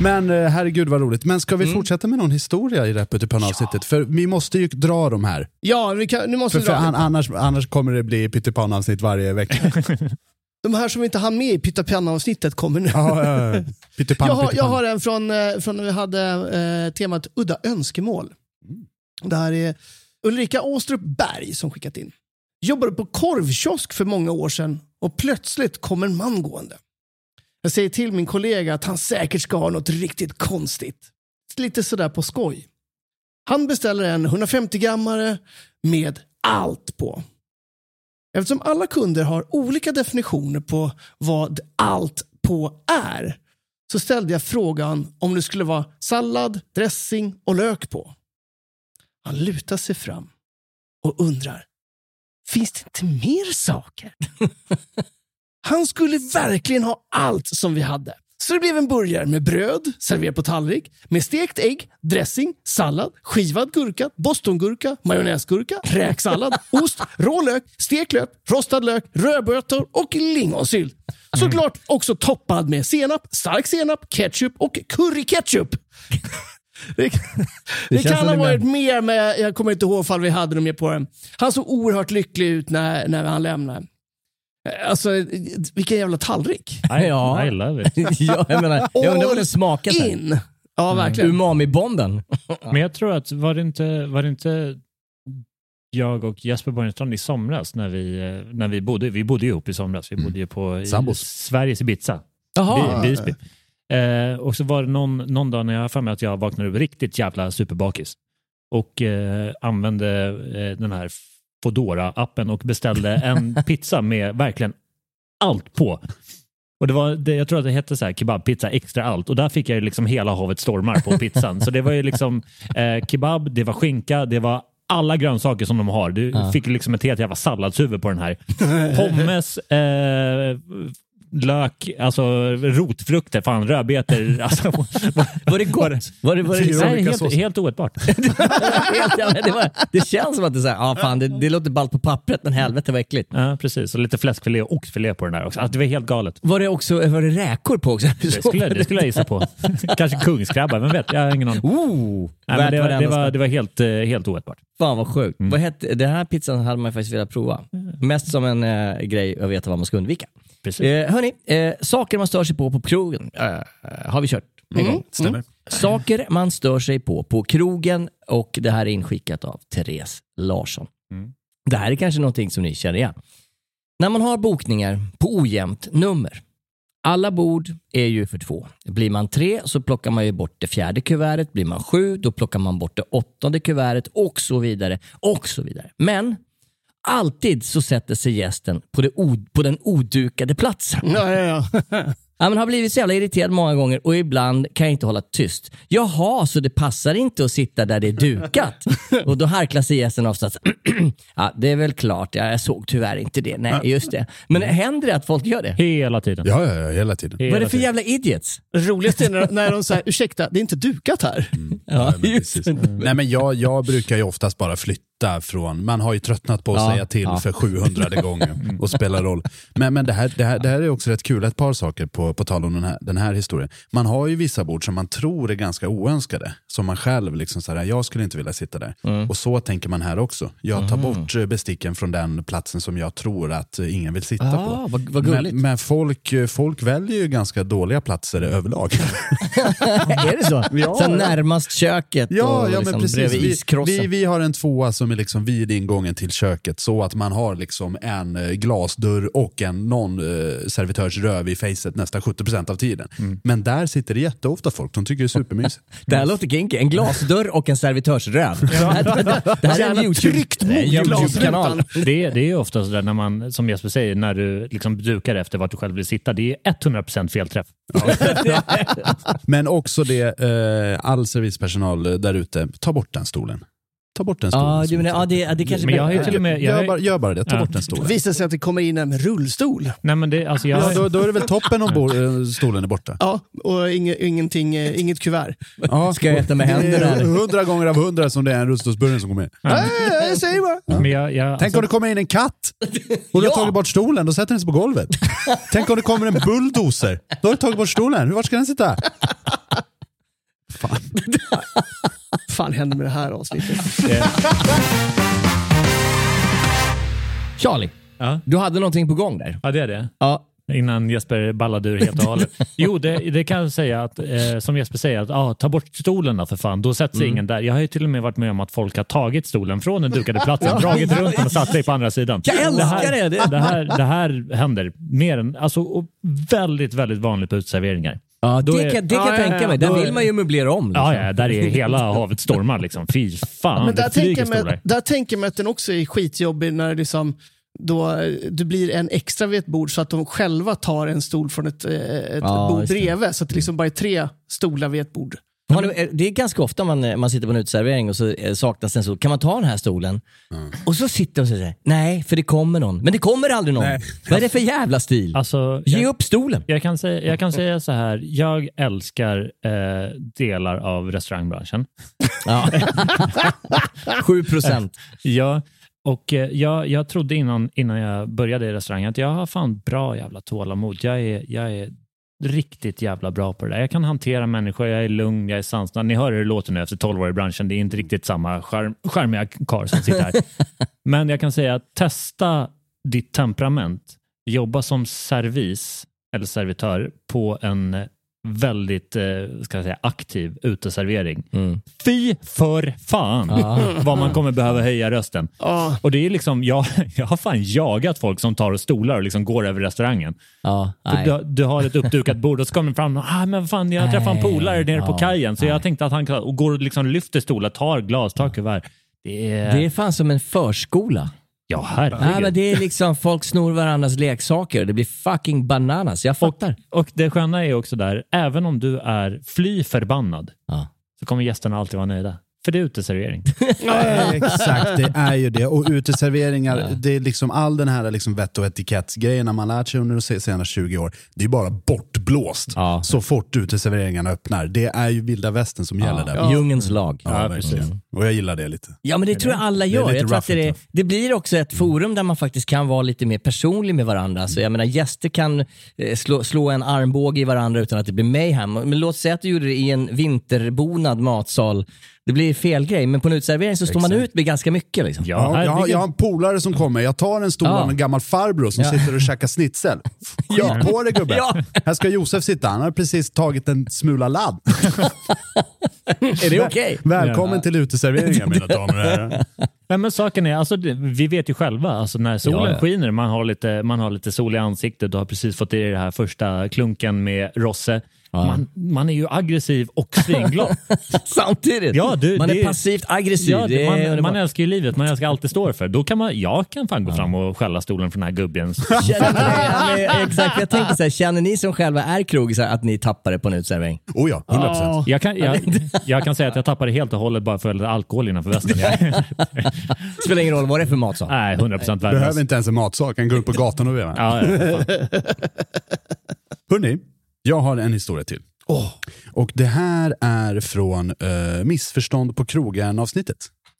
Men eh, herregud vad roligt. Men ska vi Mm. fortsätta med någon historia i Rätt utifrån avsnittet? För vi måste ju dra de här. Ja, vi kan, nu måste För, vi för dra. an, annars, annars kommer det bli pyttipanna-avsnitt varje vecka. De här som vi inte hann med i Pytta Penna-avsnittet kommer nu. ja, ja, ja. Jag, har, jag har en från, eh, från när vi hade eh, temat udda önskemål. Det här är Ulrika Åstrup Berg som skickat in. Jobbade på korvkiosk för många år sedan och plötsligt kom en man gående. Jag säger till min kollega att han säkert ska ha något riktigt konstigt. Lite sådär på skoj. Han beställer en 150-grammare med allt på. Eftersom alla kunder har olika definitioner på vad allt på är så ställde jag frågan om det skulle vara sallad, dressing och lök på. Han lutar sig fram och undrar, finns det inte mer saker? Han skulle verkligen ha allt som vi hade. Så det blev en burgare med bröd, serverad på tallrik, med stekt ägg, dressing, sallad, skivad gurka, bostongurka, majonnäsgurka, räksallad, ost, rå lök, stekt lök, rostad lök, rödbetor och lingonsylt. Såklart också toppad med senap, stark senap, ketchup och curryketchup. Det, det, kan ha varit med- mer, men jag kommer inte ihåg ifall vi hade något mer på den. Han såg oerhört lycklig ut när, när han lämnade. Alltså, vilken jävla tallrik. I, Ja. I love it. ja, jag, menar, jag undrar vad den smakar. In! Ja, verkligen. Umami-bomben. Men jag tror att, var det inte, var det inte jag och Jesper Borgenstrand i somras när vi, eh, när vi bodde, vi bodde ihop i somras, vi bodde ju på i. Sveriges Ibiza, Jaha. Visby. Eh, och så var det någon, någon dag när jag har för mig att jag vaknade upp riktigt jävla superbakis och eh, använde eh, den här fodora appen och beställde en pizza med verkligen allt på. Och det var, det, jag tror att det hette så här kebabpizza extra allt och där fick jag ju liksom hela havet stormar på pizzan. så det var ju liksom eh, kebab, det var skinka, det var alla grönsaker som de har. Du Ja. fick liksom ett helt jävla salladshuvud på den här. Pommes, eh, lök, alltså rotfrukter, fan rödbetor. Alltså, Var det gott? Var det, var det, Nej, olika helt, helt oätbart. det, var, det känns som att det, är så här, ja, fan, det, det låter ballt på pappret, men helvete vad äckligt. Ja, precis. Och lite fläskfilé och oxfilé på den där också. Alltså, det var helt galet. Var det också var det räkor på också? Det skulle, det skulle jag gissa på. Kanske kungskrabbar, vem vet? Jag har ingen aning. Oh, Nej, det, var, det, var, det var helt, eh, helt oätbart. Fan vad sjukt. Vad hette, den här pizzan hade man faktiskt velat prova. Mest som en eh, grej att veta vad man ska undvika. Precis. Eh, hörni, eh, saker man stör sig på på krogen eh, har vi kört en gång. Stämmer. Saker man stör sig på på krogen och det här är inskickat av Therese Larsson. Mm. Det här är kanske någonting som ni känner igen. När man har bokningar på ojämnt nummer. Alla bord är ju för två. Blir man tre så plockar man ju bort det fjärde kuvertet. Blir man sju då plockar man bort det åttonde kuvertet och så vidare. Och så vidare. Men alltid så sätter sig gästen på, det på den odukade platsen. Ja, ja, ja. Ja, men har blivit så jävla irriterad många gånger och ibland kan jag inte hålla tyst. Jaha, så det passar inte att sitta där det är dukat? och då harklar sig gästen oftast. ja, det är väl klart. Ja, jag såg tyvärr inte det. Nej, just det. Men händer det att folk gör det? Hela tiden. Ja, ja, ja, hela tiden. Hela Vad är det för jävla idiots? Roligast är när, när de säger, ursäkta, det är inte dukat här. Ja, men just precis. Nej, men jag, jag brukar ju oftast bara flytta från, man har ju tröttnat på att Ja, säga till ja. för 700 gånger och spela roll. Men, men det, här, det, här, det här är också rätt kul, ett par saker på, på tal om den här, den här historien. Man har ju vissa bord som man tror är ganska oönskade, som man själv liksom såhär, jag skulle inte vilja sitta där. Och så tänker man här också. Jag tar bort eh, besticken från den platsen som jag tror att eh, ingen vill sitta Ah, på. vad- vad. Men, men folk, eh, folk väljer ju ganska dåliga platser överlag. är det så? Ja, så närmast köket Ja, och ja liksom men precis. bredvid Vi, iskrossen. vi, vi har en tvåa som är liksom vid ingången till köket så att man har liksom en eh, glasdörr och en någon eh, servitörs röv i facet nästan 70% av tiden. Mm. Men där sitter det jätteofta folk, de tycker det är supermysigt. Det här låter kinky. En glasdörr och en servitörsröv. Det här, det här är en mot YouTube-kanal. Det, det är ofta sådär när man, som Jesper säger, när du liksom dukar efter vart du själv vill sitta. Det är 100% felträff. Men också det, eh, all servicepersonal där ute, ta bort den stolen. Ta bort den stolen. Ja, som du menar, ja, det, ja, det kanske Men jag har ju till och med... Jag gör, bara, gör bara det, ta Ja. bort den stolen. Visar sig att det kommer in en med rullstol. nej men det, alltså jag, Ja, då, då är det väl toppen om eh, stolen är borta. Ja, och inge, ingenting, eh, inget kuvert. Ja. Ska jag äta med händerna? Hundra gånger av hundra som det är en rullstolsburgare som kommer in. Nej, jag säger bara. men jag, jag, Tänk alltså, om det kommer in en katt och du har Ja. tagit bort stolen, då sätter den sig på golvet. Tänk om det kommer en bulldozer, då har du tagigt bort stolen, vart ska den sitta? Fan. fan hände med det här avsnittet? Charlie, Ja. du hade någonting på gång där. Ja, det är det. Ja. Innan Jesper ballade ur helt och hållet. Jo, det, det kan jag säga att, eh, som Jesper säger, att ah, ta bort stolen då för fan. Då sätter sig Mm. ingen där. Jag har ju till och med varit med om att folk har tagit stolen från den dukade platsen, dragit runt den och satt sig på andra sidan. Jag älskar här, det! Det här, det här händer mer än, alltså, och väldigt, väldigt vanligt på uteserveringar. Ja, Då det är- kan, det kan Ja, jag ja, tänka ja. mig. Där vill man ju möblera om. Liksom. Ja, ja, där är hela havet stormar liksom. Fy fan, Men där det tänker, mig, där tänker mig att den också är skitjobbig när liksom, då, du blir en extra vid ett bord så att de själva tar en stol från ett, eh, ett Ja, bord bredvid. Så att det liksom bara är tre stolar vid ett bord. Har ni- det är ganska ofta man, man sitter på en uteservering och så eh, saknas en stol. Kan man ta den här stolen? Och så sitter de och säger nej, för det kommer någon. Men det kommer aldrig någon. Vad är det för jävla stil? Alltså, Ge jag, upp stolen. jag, kan säga, jag kan säga så här, jag älskar eh, delar av restaurangbranschen. Ja. 7 procent. Ja, och eh, jag, jag trodde innan, innan jag började i restaurangen att jag har fan bra jävla tålamod. Jag är, jag är riktigt jävla bra på det där. Jag kan hantera människor, jag är lugn, jag är sansad. Ni hör hur det låter nu efter 12 år i branschen. Det är inte riktigt samma charm, charmiga karl som sitter här. Men jag kan säga testa ditt temperament. Jobba som servis eller servitör på en väldigt eh, ska jag säga, aktiv uteservering. Mm. Fy för fan Ja. vad man kommer behöva höja rösten. Ja. Och det är liksom, jag, jag har fan jagat folk som tar stolar och liksom går över restaurangen. Nej. Du, du har ett uppdukat bord och så kommer fram ah, men fan, jag träffade en polare nere på kajen så nej. jag tänkte att han och går och liksom lyfter stolar, tar glas, tar kuvert. Det är, Det är fan som en förskola. Ja herregud. Nej, men det är liksom folk snor varandras leksaker. Det blir fucking bananas. Jag fattar. Och det sköna är också där, även om du är fly förbannad Ja. så kommer gästerna alltid vara nöjda. För det är uteservering. Exakt, det är ju det. Och uteserveringar, det är liksom all den här liksom vett och etikettsgrejerna man lärt sig under de senaste 20 år, det är bara bortblåst Ja. så fort uteserveringarna öppnar. Det är ju vilda västen som gäller där. Ja. Lag. Ja, verkligen. Och jag gillar det lite. Ja, men det tror jag alla gör. Jag tror att det, är, det blir också ett forum där man faktiskt kan vara lite mer personlig med varandra. Så jag menar, gäster kan eh, slå, slå en armbåge i varandra utan att det blir mayhem. Men låt säga att du gjorde det i en vinterbonad matsal. Det blir fel grej, men på en uteservering så står man ut med ganska mycket. Liksom. Ja, Ja, jag, har, jag har en polare som kommer, jag tar en stol Ja. av en gammal farbror som Ja. sitter och käkar schnitzel. Skit på dig gubben. Ja. Här ska Josef sitta, han har precis tagit en smula ladd. Är det okej? Välkommen till uteserveringen mina damer och herrar. Nej, men saken är, alltså, det, vi vet ju själva, alltså, när solen Ja, ja. skiner, man har, lite, man har lite sol i ansiktet, du har precis fått i dig den här första klunken med rosse. Man, man är ju aggressiv och svinglad. Samtidigt. Ja, du, man är det- passivt aggressiv. ja, det det, är man, man älskar ju livet, man älskar allt det står för. Då kan man, jag kan fan gå fram och skälla stolen från den här gubben. Känner det? Ja, Exakt, jag tänker så här, känner ni som själva är krogisar att ni tappar det på en uteservering? Oh ja, 100 procent. Jag kan, jag, jag kan säga att jag tappade helt och hållet bara för alkohol innanför västen. Spelar ingen roll vad det är för matsal. Nej, 100 procent värdelös. Behöver inte ens en matsak, kan gå ut på gatan och veva. Ja, ja. Hörni, jag har en historia till. Och det här är från uh, Missförstånd på krogen-avsnittet.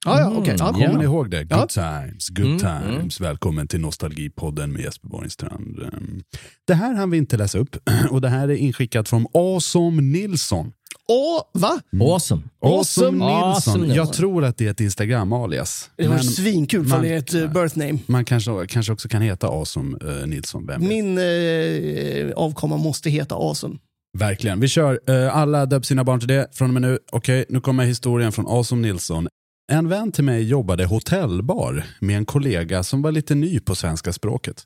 Ja, ja, okej. Ja, Kommer ja. ni ihåg det? Good Ja. times, good Mm, times. Välkommen till Nostalgipodden med Jesper Borgenstrand. Um, Det här hann vi inte läsa upp och det här är inskickat från Awesome Nilsson. Åh, va? Awesome. Awesome Awesome Nilsson. Nilsson. Jag tror att det är ett Instagram-alias. Det var svinkul för man- det är ett eh, birth name. Man kanske, kanske också kan heta Awesome eh, Nilsson. Vem? Min eh, avkomma måste heta Awesome. Verkligen. Vi kör. Eh, alla döp sina barn till det från och med nu. Okej, nu kommer historien från Awesome Nilsson. En vän till mig jobbade hotellbar med en kollega som var lite ny på svenska språket.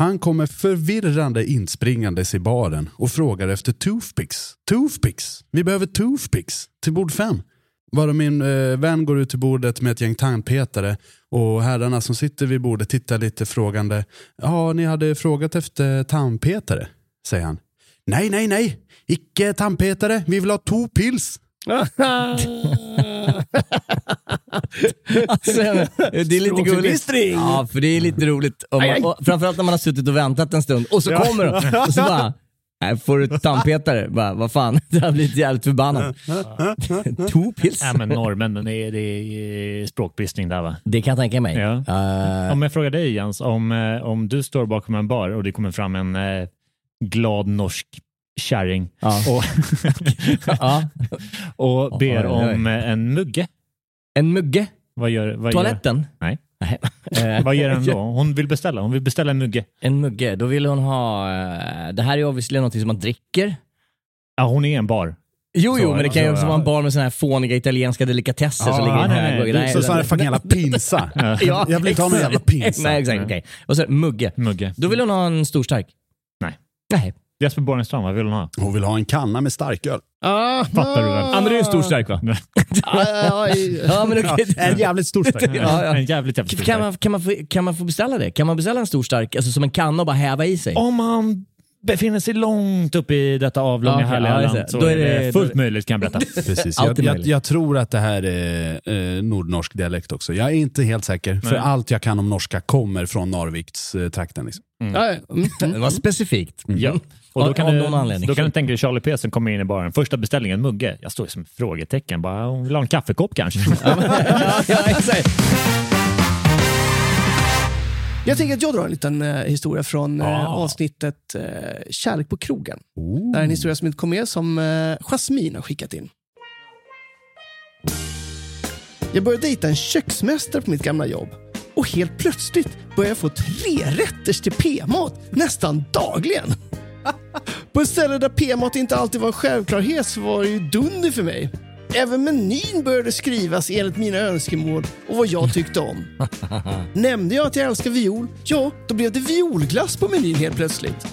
Han kommer förvirrande inspringandes i baren och frågar efter toothpicks. Toothpicks! Vi behöver toothpicks till bord fem. Varav min eh, vän går ut till bordet med ett gäng tandpetare och herrarna som sitter vid bordet tittar lite frågande. Ja, ni hade frågat efter tandpetare, säger han. Nej, nej, nej. Icke tandpetare. Vi vill ha two pills. Alltså, det är lite gulligt. Ja, för det är lite roligt. Om man, och framförallt när man har suttit och väntat en stund och så kommer de och så bara Nej, får du tandpetare? Bara, vad fan, det har blivit jävligt förbannad. Topils? Nej, men norrmännen, det är, det är språkbristning där va? Det kan jag tänka mig. Ja. Eh, Om jag frågar dig Jens, om, eh, om du står bakom en bar och det kommer fram en eh, glad norsk kärring Ja. och, Ja. och ber om eh, en mugge. En mugge? Vad gör, vad Toaletten? Gör, nej. Eh, Vad gör hon då? Hon vill beställa. Hon vill beställa en mugge. En mugge, då vill hon ha... eh, Det här är obviously något som man dricker. Ja, hon är en bar. Jo, Så, jo, men det kan ju så, också vara en bar med såna här fåniga italienska delikatesser som Ja, ligger i en nej, hög. nej, det- Så sån här fucking jävla pinsa. Ja, Jag vill inte ha någon jävla pinsa. Nej, exakt. okej. Och så mugge. Mugge. Då vill hon ha en stor stark. Nej. Nej. Jesper Borgenstrand, vad vill hon ha? Hon vill ha en kanna med starköl. Ah, Fattar du väl? Ja, men det är en stor stark va? Ja, men okej. En jävligt stor stark. Ja, ja. En jävligt jävligt stor Kan man, kan, man få, kan man få beställa det? Kan man beställa en stor stark, alltså som en kanna och bara häva i sig? Om man befinner sig långt upp i detta avlånga Ja, okej, härliga ja, land det. så Då är det fullt möjligt kan jag berätta. Precis. Allt Jag, jag, jag tror att det här är eh, nordnorsk dialekt också. Jag är inte helt säker, för Nej. allt jag kan om norska kommer från Narvikstrakten. Liksom. ja, mm. Det var specifikt. Ja. Och då kan, av du, någon anledning. då kan du tänka dig Charlie P som kommer in i baren. Första beställningen, mugge. Jag står som frågetecken. Bara, hon vill ha en kaffekopp kanske. ja, ja, exakt. Jag tänker att jag drar en liten eh, historia från eh, Ah. avsnittet eh, Kärlek på krogen. Det här är en historia som inte kom med, som eh, Jasmine har skickat in. Jag började dejta en köksmästare på mitt gamla jobb. Och helt plötsligt började jag få tre rätters till p-mat nästan dagligen. På ett ställe där p-mat inte alltid var en självklarhet så var det ju dunder för mig. Även menyn började skrivas enligt mina önskemål och vad jag tyckte om. Nämnde jag att jag älskar viol? Ja, då blev det violglass på menyn helt plötsligt.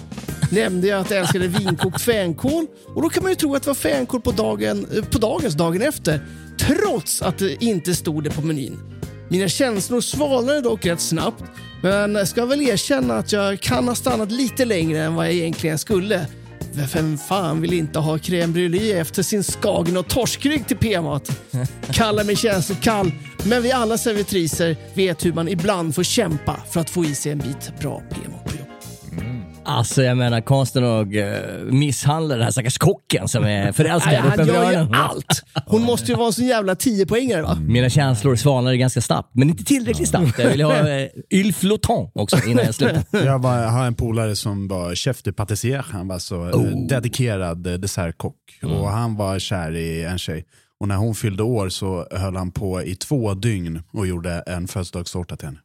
Nämnde jag att jag älskade vinkokt fänkål? Och då kan man ju tro att det var fänkål på, dagen, eh, på dagens dagen efter. Trots att det inte stod det på menyn. Mina känslor svalnade dock rätt snabbt. Men jag ska väl erkänna att jag kan ha stannat lite längre än vad jag egentligen skulle. Vem fan vill inte ha crème brûlée efter sin skagen och torskrygg till p-mat? Kalla mig känslokall, men vi alla servitriser vet hur man ibland får kämpa för att få i sig en bit bra p-mat på jobbet. Alltså jag menar konsten att uh, misshandla den här stackars kocken som är förälskad uppe han gör ju allt. Hon måste ju vara en sån jävla tiopoängare va? Mina känslor svalnade ganska snabbt, men inte tillräckligt snabbt. Jag vill ha uh, Yl också innan jag slutar. Jag, var, jag har en polare som var chef de pâtissier. Han var så eh, dedikerad eh, dessertkock. Och han var kär i en tjej. Och när hon fyllde år så höll han på i två dygn och gjorde en födelsedagstårta till henne.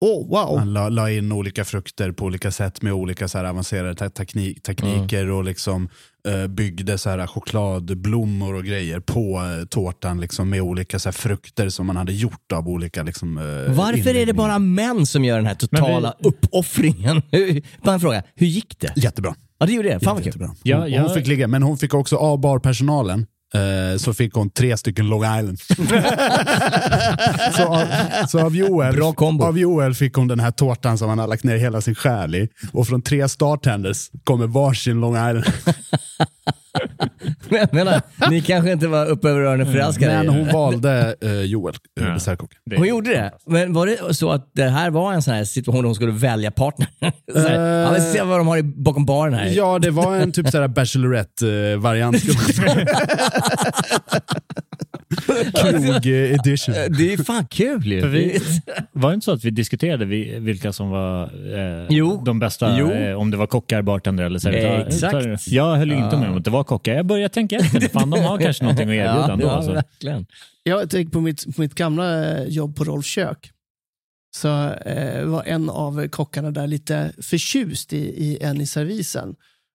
Oh, wow. Han la, la in olika frukter på olika sätt med olika så här avancerade te- teknik, tekniker och liksom eh, byggde så här chokladblommor och grejer på eh, tårtan liksom med olika så här frukter som man hade gjort av olika liksom, eh, Varför är det bara män som gör den här totala uppoffringen? Hur- Bara en fråga, hur gick det? Jättebra. Ja, det gjorde det. Fan vad kul. Ja, ja. hon fick ligga, men hon fick också av barpersonalen eh, så fick hon tre stycken Long Island. så, av, så av, Joel, av Joel fick hon den här tårtan som han har lagt ner hela sin själ i. Och från tre startenders kommer varsin Long Island. Men menar, ni kanske inte var uppe över öronen förälskade Men hon valde eh, Joel, eh, Hon gjorde det? Men var det så att det här var en sån här situation där hon skulle välja partner? så här, ja, se vad de har i, bakom baren här. Ja, det var en typ såhär Bachelorette-variant. Krog eh, edition. Det är fan kul ju. Vi, var det inte så att vi diskuterade vi- vilka som var eh, Jo. de bästa? Jo. Eh, om det var kockar, bartender eller servitörer? Exakt. Jag höll ju inte med om att det var kockar. Jag började tänka efter. Fan, de har kanske någonting att erbjuda ja, ändå. ja, alltså. verkligen. Jag tänker på mitt, på mitt gamla eh, jobb på Rolf Kök. Så eh, var en av kockarna där lite förtjust i, i en i servisen.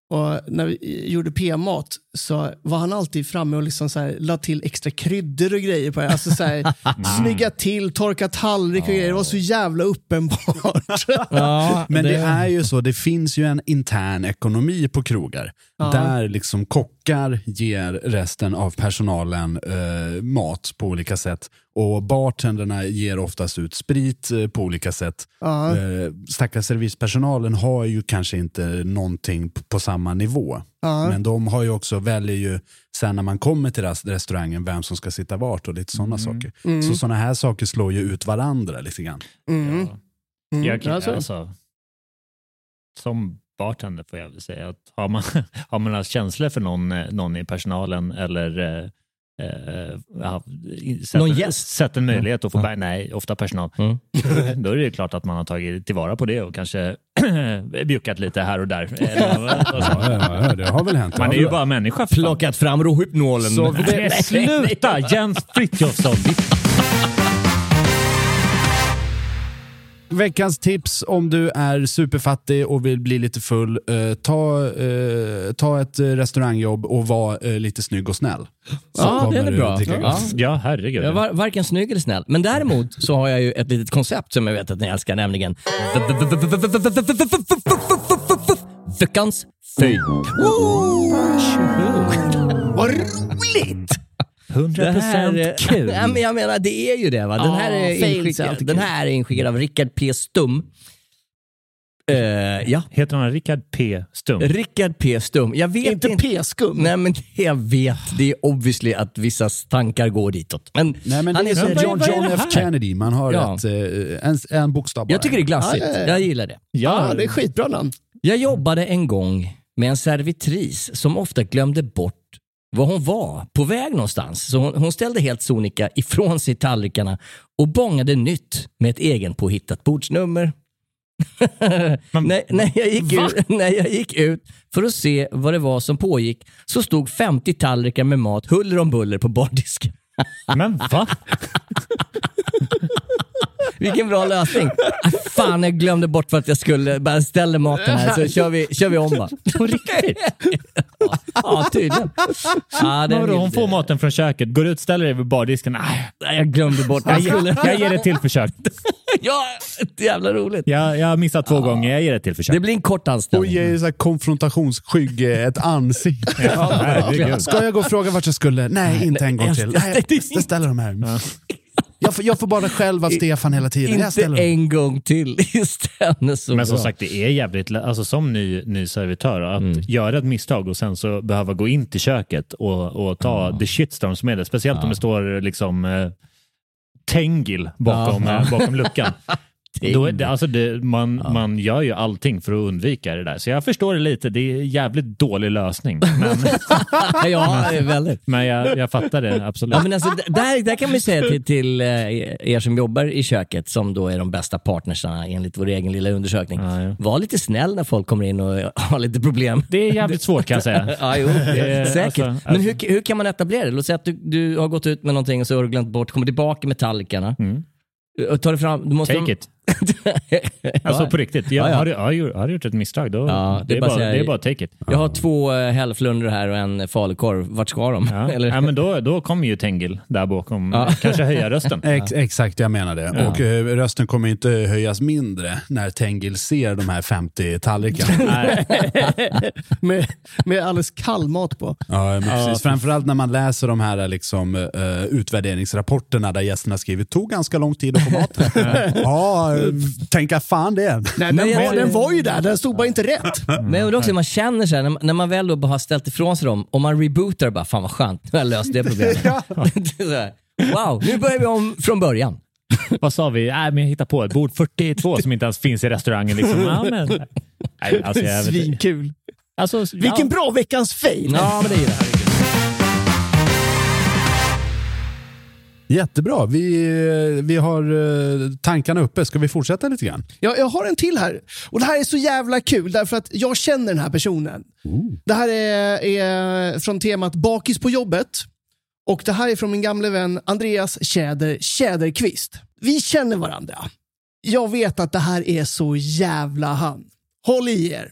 Och när vi gjorde p-mat så var han alltid framme och liksom så här, la till extra kryddor och grejer på det. Alltså så här, snygga till, torka tallrik och grejer. Det var så jävla uppenbart. Ja, Men det... är ju så, det finns ju en intern ekonomi på krogar. Ja. Där liksom kockar ger resten av personalen eh, mat på olika sätt. Och bartenderna ger oftast ut sprit eh, på olika sätt. Ja. Eh, stackars servispersonalen har ju kanske inte någonting på samma nivå. Ja. Men de har ju också, väljer ju sen när man kommer till res- restaurangen vem som ska sitta vart och lite sådana saker. Mm. Så sådana här saker slår ju ut varandra lite grann. Mm. Mm. Jag kan, Alltså. alltså, som bartender får jag väl säga att har man, har man haft känslor för någon, eh, någon i personalen eller eh, eh, ja, sett, Någon gäst? sett en möjlighet att få Ja. bär, nej, ofta personal, Mm. då är det ju klart att man har tagit tillvara på det och kanske bjuckat lite här och där. Ja, ja, det har väl hänt. Man är ju bara människa. Plockat fram rohypnolen. Så sluta Jens Frithiofsson. Veckans tips om du är superfattig och vill bli lite full. Eh, ta, eh, ta ett restaurangjobb och var eh, lite snygg och snäll. Så Ja, den är bra. Ja. Ja, herregud. Jag är var, varken snygg eller snäll. Men däremot så har jag ju ett litet koncept som jag vet att ni älskar, nämligen Veckans fy. Vad roligt! 100% kul. Ja, men jag menar, det är ju det. Va? Den, här Ja, är inskickad, den här är inskickad av Rickard P. Stum. Eh, ja, Heter han Rickard P. Stum? Rickard P. Stum. Jag vet Inte P-skum. Nej, men jag vet. Det är obviously att vissa tankar går ditåt. Men, Nej, men han är är John, John F? Kennedy. Man har Ja. ett, eh, en, en bokstav bara. Jag tycker det är glassigt. Ja, ja, ja. Jag gillar det. Ja, det är skitbra namn. Jag jobbade en gång med en servitris som ofta glömde bort var hon var på väg någonstans. Så hon, hon ställde helt sonika ifrån sig tallrikarna och bångade nytt med ett egenpåhittat bordsnummer. när, när, jag gick ut, när jag gick ut för att se vad det var som pågick så stod 50 tallrikar med mat huller om buller på bardisken. Men va? Vilken bra lösning. Ah, fan, jag glömde bort för att jag skulle bara ställa maten här så kör vi, kör vi om bara. På riktigt? Ja, tydligen. Ja, den Vadå, hon får maten från köket, går ut, ställer dig vid bardisken. Nej, Nej, jag glömde bort. jag, Jag skulle... ger, jag ger ett till försök. ja, jävla roligt. Jag, jag har missat två gånger, jag ger ett till försök. Det blir en kort Och anställning. ge så här konfrontationsskygg eh, ett ansikte. herregud. Ska jag gå och fråga vart jag skulle? Nej, inte en gång till. Nej, jag ställer de här. Jag får, jag får bara själv av Stefan hela tiden. Inte en gång till. Istället så Men som bra. sagt, det är jävligt alltså som ny, ny servitör, att Mm. göra ett misstag och sen så behöva gå in till köket och, och ta the shitstorm som är det. Speciellt om det står liksom eh, Tengil bakom, eh, bakom luckan. Är det, alltså det, man, man gör ju allting för att undvika det där. Så jag förstår det lite. Det är en jävligt dålig lösning. Men, ja, är väldigt. men jag, jag fattar det absolut. Ja, men alltså, där, där kan man ju säga till, till eh, er som jobbar i köket, som då är de bästa partnersarna enligt vår egen lilla undersökning. Ja, ja. Var lite snäll när folk kommer in och har lite problem. Det är jävligt svårt kan jag säga. Ja, jo, är- säkert. alltså, Men hur, hur kan man etablera det? Låt säga att du, du har gått ut med någonting och så har du glömt bort, kommer tillbaka med tallrikarna. Mm. Tar det fram, du måste Take it. Alltså på riktigt. Jag, Ja, ja. Har, du, har, du, har du gjort ett misstag, då Ja, det, är bara, säga- det är bara take it. Jag har två uh, hällflundror här och en falukorv. Vart ska de? Ja. Eller? ja, men då, då kommer ju Tengil där bakom. Ja. Kanske höja rösten. Ex, exakt, jag menar det. Ja. Och eh, rösten kommer inte höjas mindre när Tengil ser de här 50 tallrikarna. Med, med alldeles kall mat på. Ja, men Ja, precis. Framförallt när man läser de här liksom, eh, utvärderingsrapporterna där gästerna skriver tog ganska lång tid att få maten. ja, eh, tänka fan det. Nej, Men den, jag- var, den var ju där, den stod bara inte rätt. Men jag undrar också hur man känner sig när, man- när man väl då bara har ställt ifrån sig dem och man rebootar bara, fan vad skönt, nu har jag löst det problemet. Är wow, nu börjar vi om från början. Vad sa vi? Nej, men jag hittar på ett bord 42 som inte ens finns i restaurangen. Liksom. Ja, men, nej, alltså, jag vet. Svinkul. alltså, Vilken ja. bra veckans fail. Ja, men det är det. Jättebra, vi, vi har eh, tankarna uppe. Ska vi fortsätta lite grann? Jag, jag har en till här. Och Det här är så jävla kul därför att jag känner den här personen. Det här är, är från temat Bakis på jobbet. Och Det här är från min gamle vän Andreas Tjäder Tjäderqvist. Vi känner varandra. Jag vet att det här är så jävla han. Håll i er.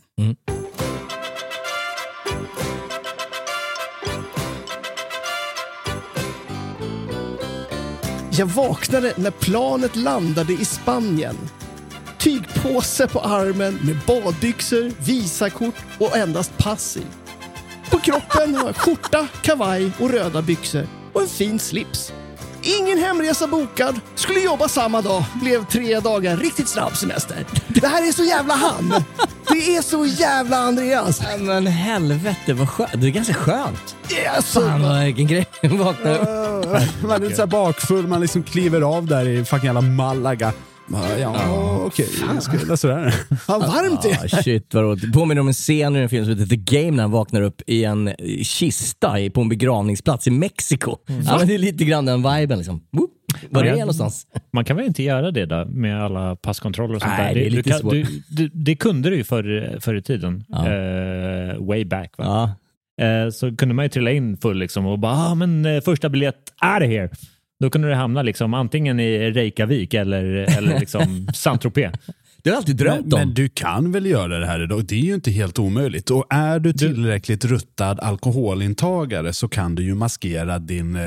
Jag vaknade när planet landade i Spanien. Tygpåse på armen med badbyxor, visakort och endast pass i. På kroppen har jag skjorta, kavaj och röda byxor och en fin slips. Ingen hemresa bokad, skulle jobba samma dag, blev tre dagar riktigt snabb semester. Det här är så jävla han! Det är så jävla Andreas! Ja, Men helvete vad skönt. Det är ganska skönt. Alltså, Fan vad vilken grej. Vakna upp. Man är så här bakfull, man liksom kliver av där i fucking jävla Malaga. Ja, ja okej, okay. skulle sådär. vad varmt det är. Ah, shit vad roligt. Det påminner om en scen i en film som heter The Game när han vaknar upp i en kista i- på en begravningsplats i Mexiko. Ja, men det är lite grann den viben liksom. Var det är Men- någonstans? Man kan väl inte göra det då med alla passkontroller och sånt Nej, där? det är du lite kan, svårt. du, du, det kunde du ju förr, förr i tiden. Eh, way back. Va? Ja. Eh, så kunde man ju trilla in full liksom och bara, ah, men eh, första biljett är det här. Då kunde du hamna liksom antingen i Reykjavik eller, eller liksom Saint-Tropez. Det har jag alltid drömt Men, om. men du kan väl göra det här idag? Det är ju inte helt omöjligt. Och är du tillräckligt ruttad alkoholintagare så kan du ju maskera din eh,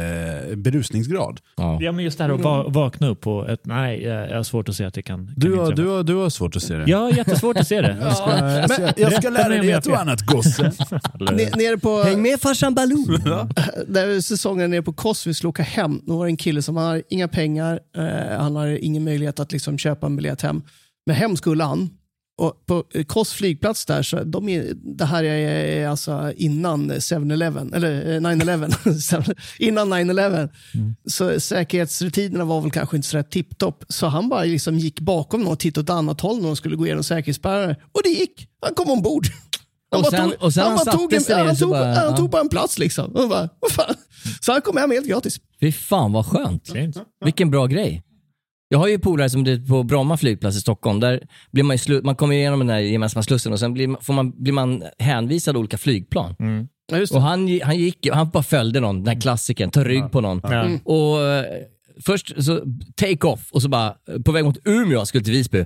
berusningsgrad. Ja, men just det här att va- vakna upp på ett... Nej, jag har svårt att se att det kan, kan Du har, du, har, du har svårt att se det. Jag har jättesvårt att se det. Jag ska, jag ska, jag ska lära dig ett och annat gosse. Ne- nere på, Häng med farsan Baloo. där säsongen nere på Kos, vi skulle åka hem. Då var det en kille som har inga pengar, eh, han har ingen möjlighet att liksom köpa en biljett hem. Men hem skulle han. Och på eh, Kos flygplats där, så de är, det här är, är alltså innan 7-Eleven, eller eh, 9-11. innan 9-11. Så säkerhetsrutinerna var väl kanske inte sådär tipptopp. Så han bara liksom gick bakom någon och tittade åt annat håll när de skulle gå igenom säkerhetsspärrar. Och det gick. Han kom ombord. Han Och och sen tog en, sig ner han, så tog, bara, han ja. tog bara en plats liksom. Och bara, vad fan? Så han kom hem helt gratis. Fy fan vad skönt. Vilken bra grej. Jag har ju polare som det på Bromma flygplats i Stockholm. Där blir man, ju man kommer igenom den där gemensamma slussen och sen blir man, får man, blir man hänvisad olika flygplan. Ja, just det. Och han, han, gick, han bara följde någon, den här klassikern, tar rygg på någon. Ja. Mm. Och Först så take off och så bara på väg mot Umeå, skulle till Visby.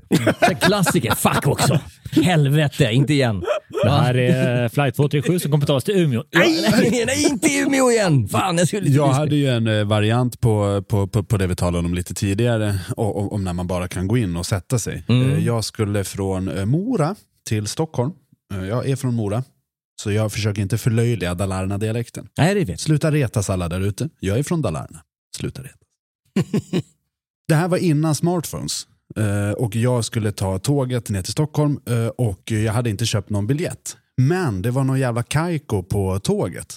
Klassiker, fuck också. Helvete, inte igen. Det här är eh, flight 237 som kommer ta oss till Umeå. Nej, nej, nej, inte Umeå igen! Fan, jag skulle till Jag Visby. hade ju en eh, variant på, på, på, på det vi talade om lite tidigare, om, om när man bara kan gå in och sätta sig. Mm. Eh, Jag skulle från Mora till Stockholm. Jag är från Mora, så jag försöker inte förlöjliga Dalarna-dialekten. Nej, det vet Sluta retas alla där ute. Jag är från Dalarna. Sluta retas. Det här var innan smartphones. Eh, och jag skulle ta tåget ner till Stockholm eh, och jag hade inte köpt någon biljett. Men det var någon jävla kajko på tåget.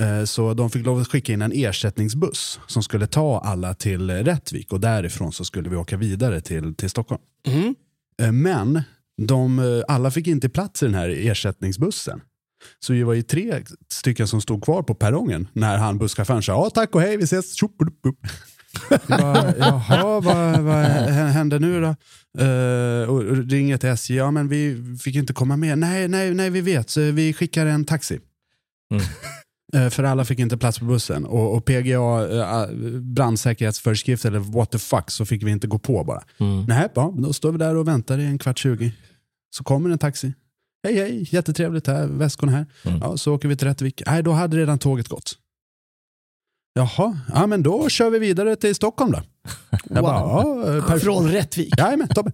Eh, Så de fick lov att skicka in en ersättningsbuss som skulle ta alla till Rättvik och därifrån så skulle vi åka vidare till, till Stockholm. Eh, Men de, alla fick inte plats i den här ersättningsbussen. Så vi var ju tre stycken som stod kvar på perrongen när han busschauffören sa ja tack och hej vi ses. bara, Jaha, vad, vad händer nu då? Eh, och ringer till SJ, ja men vi fick inte komma med. Nej, nej, nej vi vet, så vi skickar en taxi. Eh, För alla fick inte plats på bussen. Och, och PGA, eh, brandsäkerhetsföreskrift eller what the fuck, så fick vi inte gå på bara. Mm. Nej, ja, då står vi där och väntar i en kvart tjugo. Så kommer en taxi. Hej hej, jättetrevligt här, väskorna här. Ja, så åker vi till Rättvik. Nej, då hade redan tåget gått. Jaha, ja men då kör vi vidare till Stockholm då. Jag bara, ja, eh. Från Rättvik. Jajamän, toppen.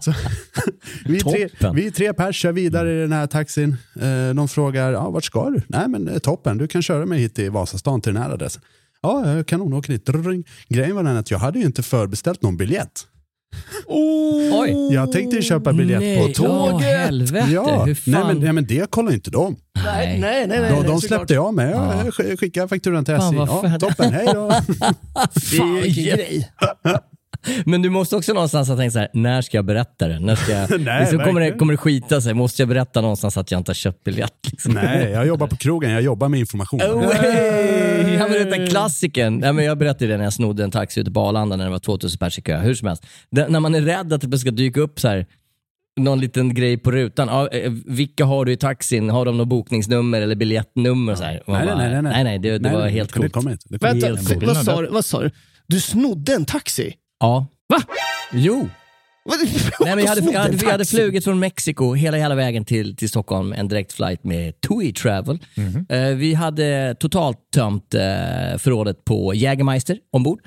Så, vi, tre, Toppen. vi tre pers kör vidare i den här taxin. Eh, de frågar, ja, vart ska du? Nej men eh, toppen, du kan köra mig hit till Vasastan till den här adressen. Ja, eh, kanon, åker dit. Grejen var den att jag hade ju inte förbeställt någon biljett. Oj. Jag tänkte köpa biljett Nej, på tåget. åh, helvete. Ja, Hur fan? nej, men, nej men det kollar inte de. Nej, nej, nej. nej, De, de släppte jag med. Ja. Jag sk- skickade fakturan till SJ. Ja, toppen, hej då. Fan, vilken grej. Men du måste också någonstans ha tänkt så här, när ska jag berätta det? När ska jag, Nej, liksom kommer, det kommer det skita sig? Måste jag berätta någonstans att jag inte har köpt biljett? Liksom? Nej, jag jobbar på krogen. Jag jobbar med information. Oh, hey! Jag berättar klassikern. Ja, men jag berättade det när jag snodde en taxi ute på Arlanda när det var 2000 pers i kö. Hur som helst. Det, när man är rädd att det ska dyka upp så här någon liten grej på rutan. Ja, eh, vilka har du i taxin? Har de något bokningsnummer eller biljettnummer? Så Nej, bara, nej, nej, nej. nej, nej, det, det var helt coolt. Vänta, inte. Helt vad sa, du, vad sa du? Du snodde en taxi? Ja. Va? Jo. Nej, men jag, hade, jag, hade, jag hade flugit från Mexiko hela, hela vägen till, till Stockholm, en direktflight med TUI Travel. Eh, vi hade totalt tömt eh, förrådet på Jägermeister ombord.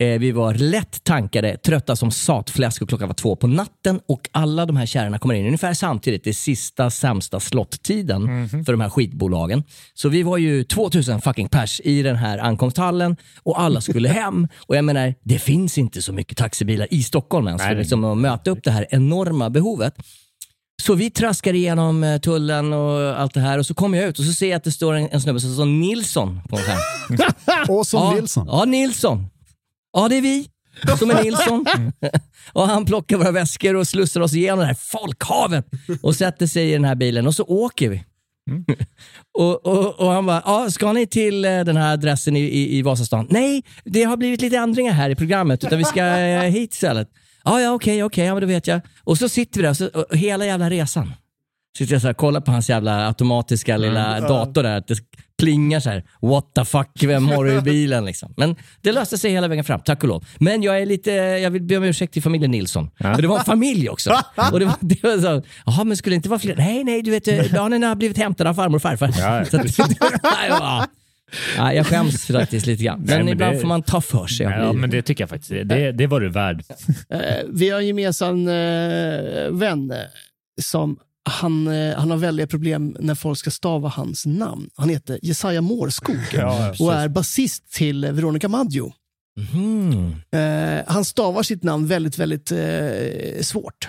Eh, vi var lätt tankade, trötta som satfläsk och klockan var två på natten och alla de här kärrorna kommer in ungefär samtidigt. Det är sista sämsta slottiden för de här skitbolagen. Så vi var ju 2000 fucking pers i den här ankomsthallen och alla skulle hem. Och jag menar, det finns inte så mycket taxibilar i Stockholm ens för liksom att möta upp det här enorma behovet. Så vi traskar igenom eh, tullen och allt det här och så kommer jag ut och så ser jag att det står en, en snubbe som står Nilsson på en skärm. Åsson ja, Nilsson. Ja, Nilsson. Ja, det är vi som är Nilsson. och han plockar våra väskor och slussar oss igenom det här folkhavet och sätter sig i den här bilen och så åker vi. och, och, och han bara, ja, ska ni till eh, den här adressen i, i, i Vasastan? Nej, det har blivit lite ändringar här i programmet, utan vi ska eh, hit istället. Ja, ja, okej, okej, ja, men då vet jag. Och så sitter vi där, så, och hela jävla resan. Sitter jag så här, kollar på hans jävla automatiska lilla Mm. dator där. Det plingar så här. What the fuck, vem har du i bilen? Liksom. Men det löste sig hela vägen fram, tack och lov. Men jag är lite, jag vill be om ursäkt till familjen Nilsson. För det var en familj också. och det var, det var så, jaha, men skulle det inte vara fler? Nej, nej, du vet, eh, barnen har blivit hämtade av farmor och farfar. Ja. Så att, ja. Ja, jag skäms faktiskt lite grann. Men, Nej, men ibland det- får man ta för sig. Ja, men det tycker jag faktiskt. Det, det var du värd. Eh, vi har en gemensam eh, vän som han, eh, han har väldiga problem när folk ska stava hans namn. Han heter Jesaja Mårskog Ja, och är basist till Veronica Maggio. Mhm. Eh, han stavar sitt namn väldigt, väldigt eh, svårt.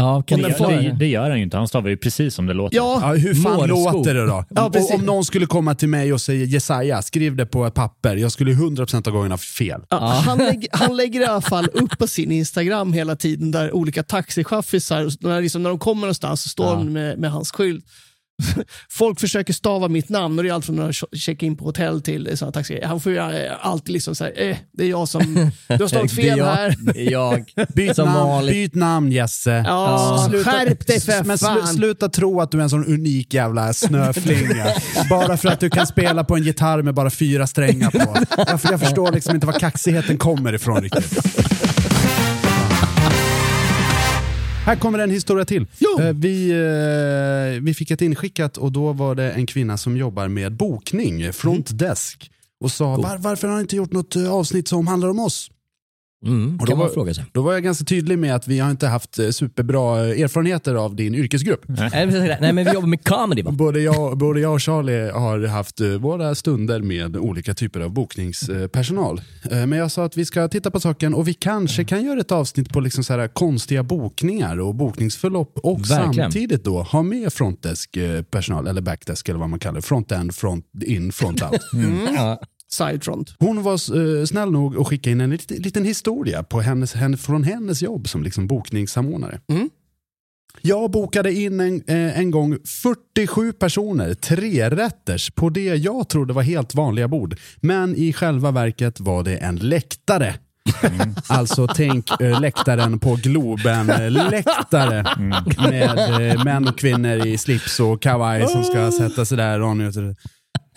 Ja, kan folk- Det, det gör han ju inte. Han stavar ju precis som det låter. Ja, Ja, hur fan Mårskog. låter det då? Ja, om, precis. om någon skulle komma till mig och säga Jesaja, skriv det på ett papper. Jag skulle 100% av gångerna ha fel. Ja, han, lägg, han lägger i alla fall upp på sin Instagram hela tiden där olika taxichaffisar, när, liksom, när de kommer någonstans så står Ja. de med, med hans skylt. Folk försöker stava mitt namn och det är allt från att checka in på hotell till sådana taxi. Han får ju alltid liksom säga, eh, det är jag som, du har Det är fel jag. här. Det är jag. Byt Som namn, byt namn Jesse. Ja, skärp dig för men fan. sluta tro att du är en sån unik jävla snöflinga. bara för att du kan spela på en gitarr med bara fyra strängar på. Jag, jag förstår liksom inte var kaxigheten kommer ifrån riktigt. Här kommer en historia till. Eh, Vi, eh, vi fick ett inskickat och då var det en kvinna som jobbar med bokning, front desk. Och sa, var, varför har ni inte gjort något eh, avsnitt som handlar om oss? Mm, Och då kan man var- fråga sig. Då var jag ganska tydlig med att vi har inte haft eh, superbra erfarenheter av din yrkesgrupp. Nej, men- Nej, men vi jobbar med comedy va? Både jag, både jag och Charlie har haft eh, våra stunder med olika typer av bokningspersonal. Eh, Men jag sa att vi ska titta på saken och vi kanske kan göra ett avsnitt på liksom så här konstiga bokningar och bokningsförlopp och Verkligen. samtidigt då ha med frontdesk-personal, eller backdesk eller vad man kallar det. Front-end, front-in, front-out. Ja. Sidefront. Hon var eh, snäll nog att skicka in en lit, liten historia på hennes, henne, från hennes jobb som liksom bokningssamordnare. Mm. Jag bokade in en, eh, en gång 47 personer, tre rätters på det jag trodde var helt vanliga bord. Men i själva verket var det en läktare. Alltså tänk eh, läktaren på Globen, eh, läktare med eh, män och kvinnor i slips och kavaj som ska sätta sig där och.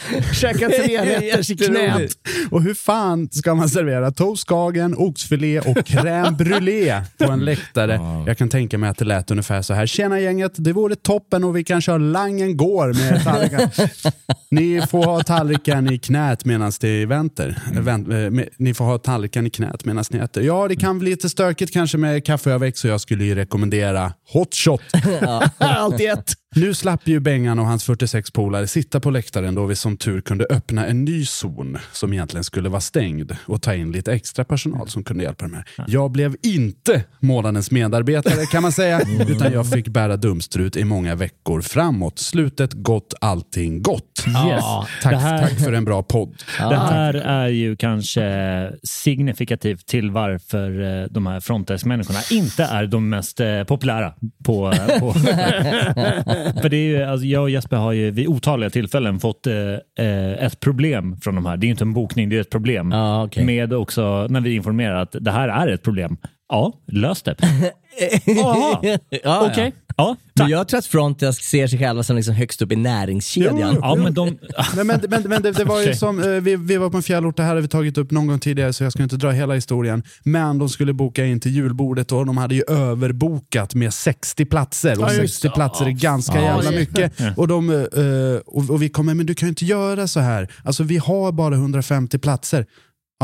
Käka tre rätters i knät. Och hur fan ska man servera toastkagen, oxfilé och crème brûlée på en läktare? Jag kan tänka mig att det lät ungefär så här. Tjena gänget, det vore toppen och vi kan köra Langen går med tallriken. Ni får ha tallriken i knät medan det väntar. Vänt, eh, med- ni får ha tallriken i knät medan ni äter. Ja, det kan bli lite stökigt kanske med kaffeöverväxt så jag skulle ju rekommendera hot shot. Allt i ett. Nu slapp ju Bengan och hans 46 polare sitta på läktaren då vi som tur kunde öppna en ny zon som egentligen skulle vara stängd och ta in lite extra personal som kunde hjälpa dem här. Jag blev inte månadens medarbetare kan man säga, utan jag fick bära dumstrut i många veckor framåt. Slutet gott, allting gott. Yes. Tack, här- tack för en bra podd. Det här är ju kanske signifikativt till varför eh, de här frontdesk-människorna inte är de mest eh, populära. På, på. För det är ju, alltså jag och Jesper har ju vid otaliga tillfällen fått eh, eh, ett problem från de här. Det är ju inte en bokning, det är ett problem. Ja, okej. Med också när vi informerar att det här är ett problem. Ja, lös det. Jaha, ja, okej. Ja, Men jag tror att Frontesk ser sig själva som liksom högst upp i näringskedjan. Ja, men de... Men, men, men, men det, det var ju som, eh, vi, vi var på en fjällort, det här har vi tagit upp någon gång tidigare så jag ska inte dra hela historien. Men de skulle boka in till julbordet och de hade ju överbokat med 60 platser. Och Ja, just 60 det. platser är ganska Ja, jävla mycket. Och, de, eh, och, och vi kommer, men du kan ju inte göra så här. Alltså vi har bara 150 platser.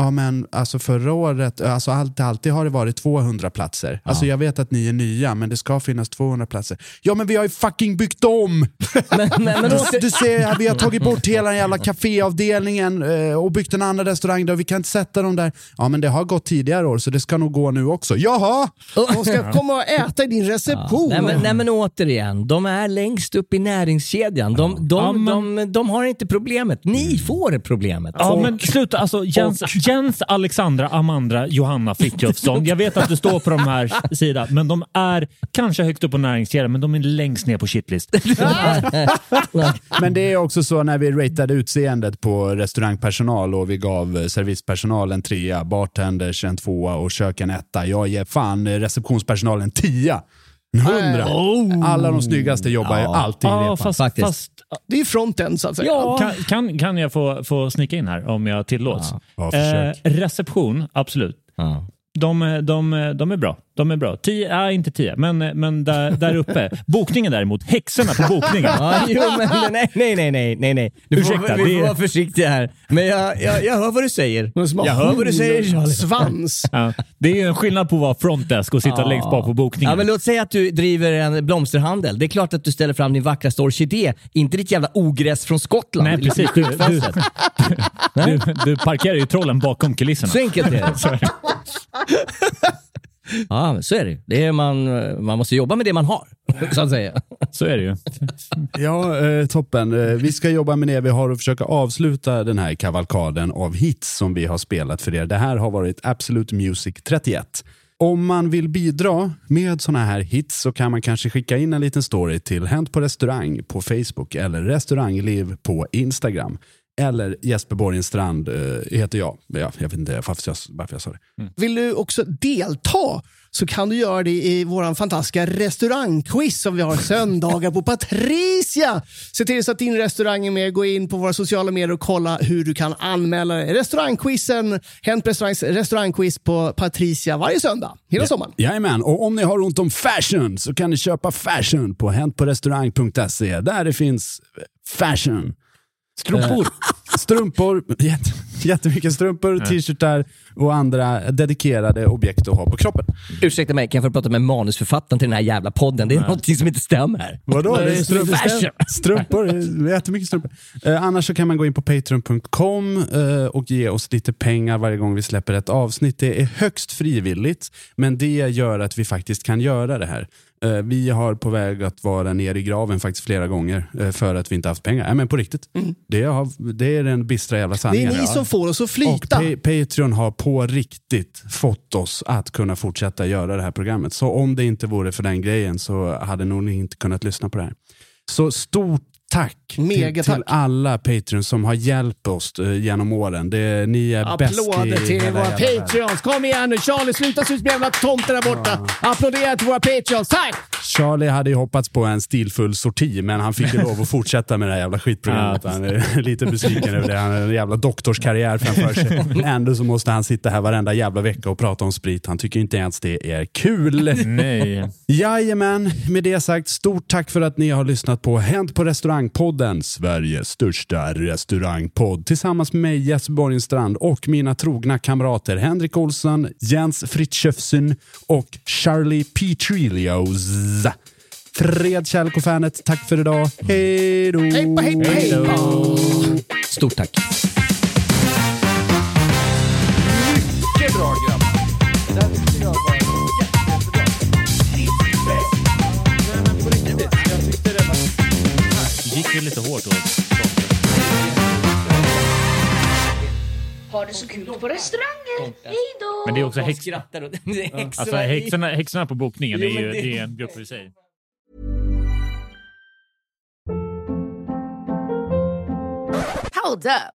Ja men alltså förra året, alltså alltid, alltid har det varit 200 platser. Alltså jag vet att ni är nya men det ska finnas 200 platser. Ja men vi har ju fucking byggt om! Men, men, men Du, du ser, vi har tagit bort hela den jävla kaféavdelningen eh, och byggt en annan restaurang där vi kan inte sätta dem där. Ja men det har gått tidigare år så det ska nog gå nu också. Jaha! De ska komma och äta i din reception. nej, men, nej men återigen, de är längst upp i näringskedjan. De, de, Ja, men- de, de har inte problemet. Ni får problemet. Ja, men sluta. Alltså, Jens, känns Alexandra, Amandra, Johanna Frithiofsson. Jag vet att du står på de här sidorna, men de är kanske högt upp på näringskedjan, men de är längst ner på shitlist. Men det är också så när vi ratade utseendet på restaurangpersonal och vi gav eh, servicepersonal en trea, bartenders en tvåa och kök en etta. Jag ger fan eh, receptionspersonal en tia. En hundra. Oh. Alla de snyggaste jobbar ju alltid i Ja, repan. fast, fast Det är fronten så att säga. Kan, kan, kan jag få, få snicka in här om jag tillåts? Ja, eh, reception, absolut. De, de, de är bra. De är bra. Tio, nej, inte tio, men, men där, där uppe. Bokningen däremot, häxorna på bokningen. Ja, jo, men nej, nej, nej, nej, nej. Du får, Ursäkta, vi får det- vara försiktiga här. Men jag, jag, jag hör vad du säger. Jag hör vad du säger Charlie. Svans. Ja, det är ju en skillnad på att vara frontdesk och sitta längst bak på bokningen. Ja, men låt säga att du driver en blomsterhandel. Det är klart att du ställer fram din vackraste orkidé, inte ditt jävla ogräs från Skottland. Nej, precis. Du, du, du, du parkerar ju trollen bakom kulisserna. Så enkelt är det. Ja, så är det. det är man, man måste jobba med det man har, så att säga. Så är det ju. Ja, eh, toppen. Eh, vi ska jobba med det vi har och försöka avsluta den här kavalkaden av hits som vi har spelat för er. Det här har varit Absolute Music 31. Om man vill bidra med såna här hits så kan man kanske skicka in en liten story till Hänt på restaurang på Facebook eller Restaurangliv på Instagram. Eller Jesper Borgenstrand eh, heter jag. Ja, jag vet inte varför jag, varför jag sa det. Vill du också delta så kan du göra det i vår fantastiska restaurangquiz som vi har söndagar på Patricia. Se till så att din restaurang är med. Gå in på våra sociala medier och kolla hur du kan anmäla dig. Restaurangquizen, Hänt restaurangs restaurangquiz på Patricia varje söndag hela sommaren. Jajamän, och om ni har ont om fashion så kan ni köpa fashion på häntporestaurang.se där det finns fashion. Strumpor. Eh, strumpor, jätte, jättemycket strumpor, t-shirtar och andra dedikerade objekt att ha på kroppen. Ursäkta mig, kan jag få prata med manusförfattaren till den här jävla podden? Det är någonting som inte stämmer. Vadå? Det är fashion. strumpor, är jättemycket strumpor. Eh, annars så kan man gå in på patreon.com eh, och ge oss lite pengar varje gång vi släpper ett avsnitt. Det är högst frivilligt, men det gör att vi faktiskt kan göra det här. Eh, vi har på väg att vara nere i graven faktiskt flera gånger eh, för att vi inte haft pengar. Nej, men på riktigt. Det, har, det är den bistra jävla Det är sanningen. ni som får oss att Och flyta. Pa- Patreon har på riktigt fått oss att kunna fortsätta göra det här programmet. Så om det inte vore för den grejen så hade nog ni inte kunnat lyssna på det här. Så stort tack Mega till, till alla Patreons som har hjälpt oss eh, genom åren. Det, ni är bäst i Applåder till våra. Patreons. Kom igen nu Charlie, sluta se ut som jävla tomte där borta. Applådera till våra Patreons. Tack! Charlie hade ju hoppats på en stilfull sorti, men han fick ju lov att fortsätta med det här jävla skitprogrammet. Han är lite besviken över det. Han har en jävla doktorskarriär framför sig. Ändå så måste han sitta här varenda jävla vecka och prata om sprit. Han tycker inte ens det är kul. Nej. Jajamän, med det sagt, stort tack för att ni har lyssnat på Hänt på restaurangpodden, Sveriges största restaurangpodd. Tillsammans med mig, Jesper Borgenstrand och mina trogna kamrater Henrik Olsson, Jens Frithiofsson och Charlie Petrilios. Fred, kärlek och fanet, tack för idag. Hej då! Hej på, hej på, hej på. Stort tack. Mycket bra grabbar. Det här tyckte jag var jättebra. Men på riktigt, jag tyckte det var... Gick ju lite hårt åt. Ha det så kul på restaurangen. Hej då! Men det är också häx... skrattar och det är häxorna Alltså, häxorna, häxorna på bokningen är ju det- det är en grupp för sig. Hold up.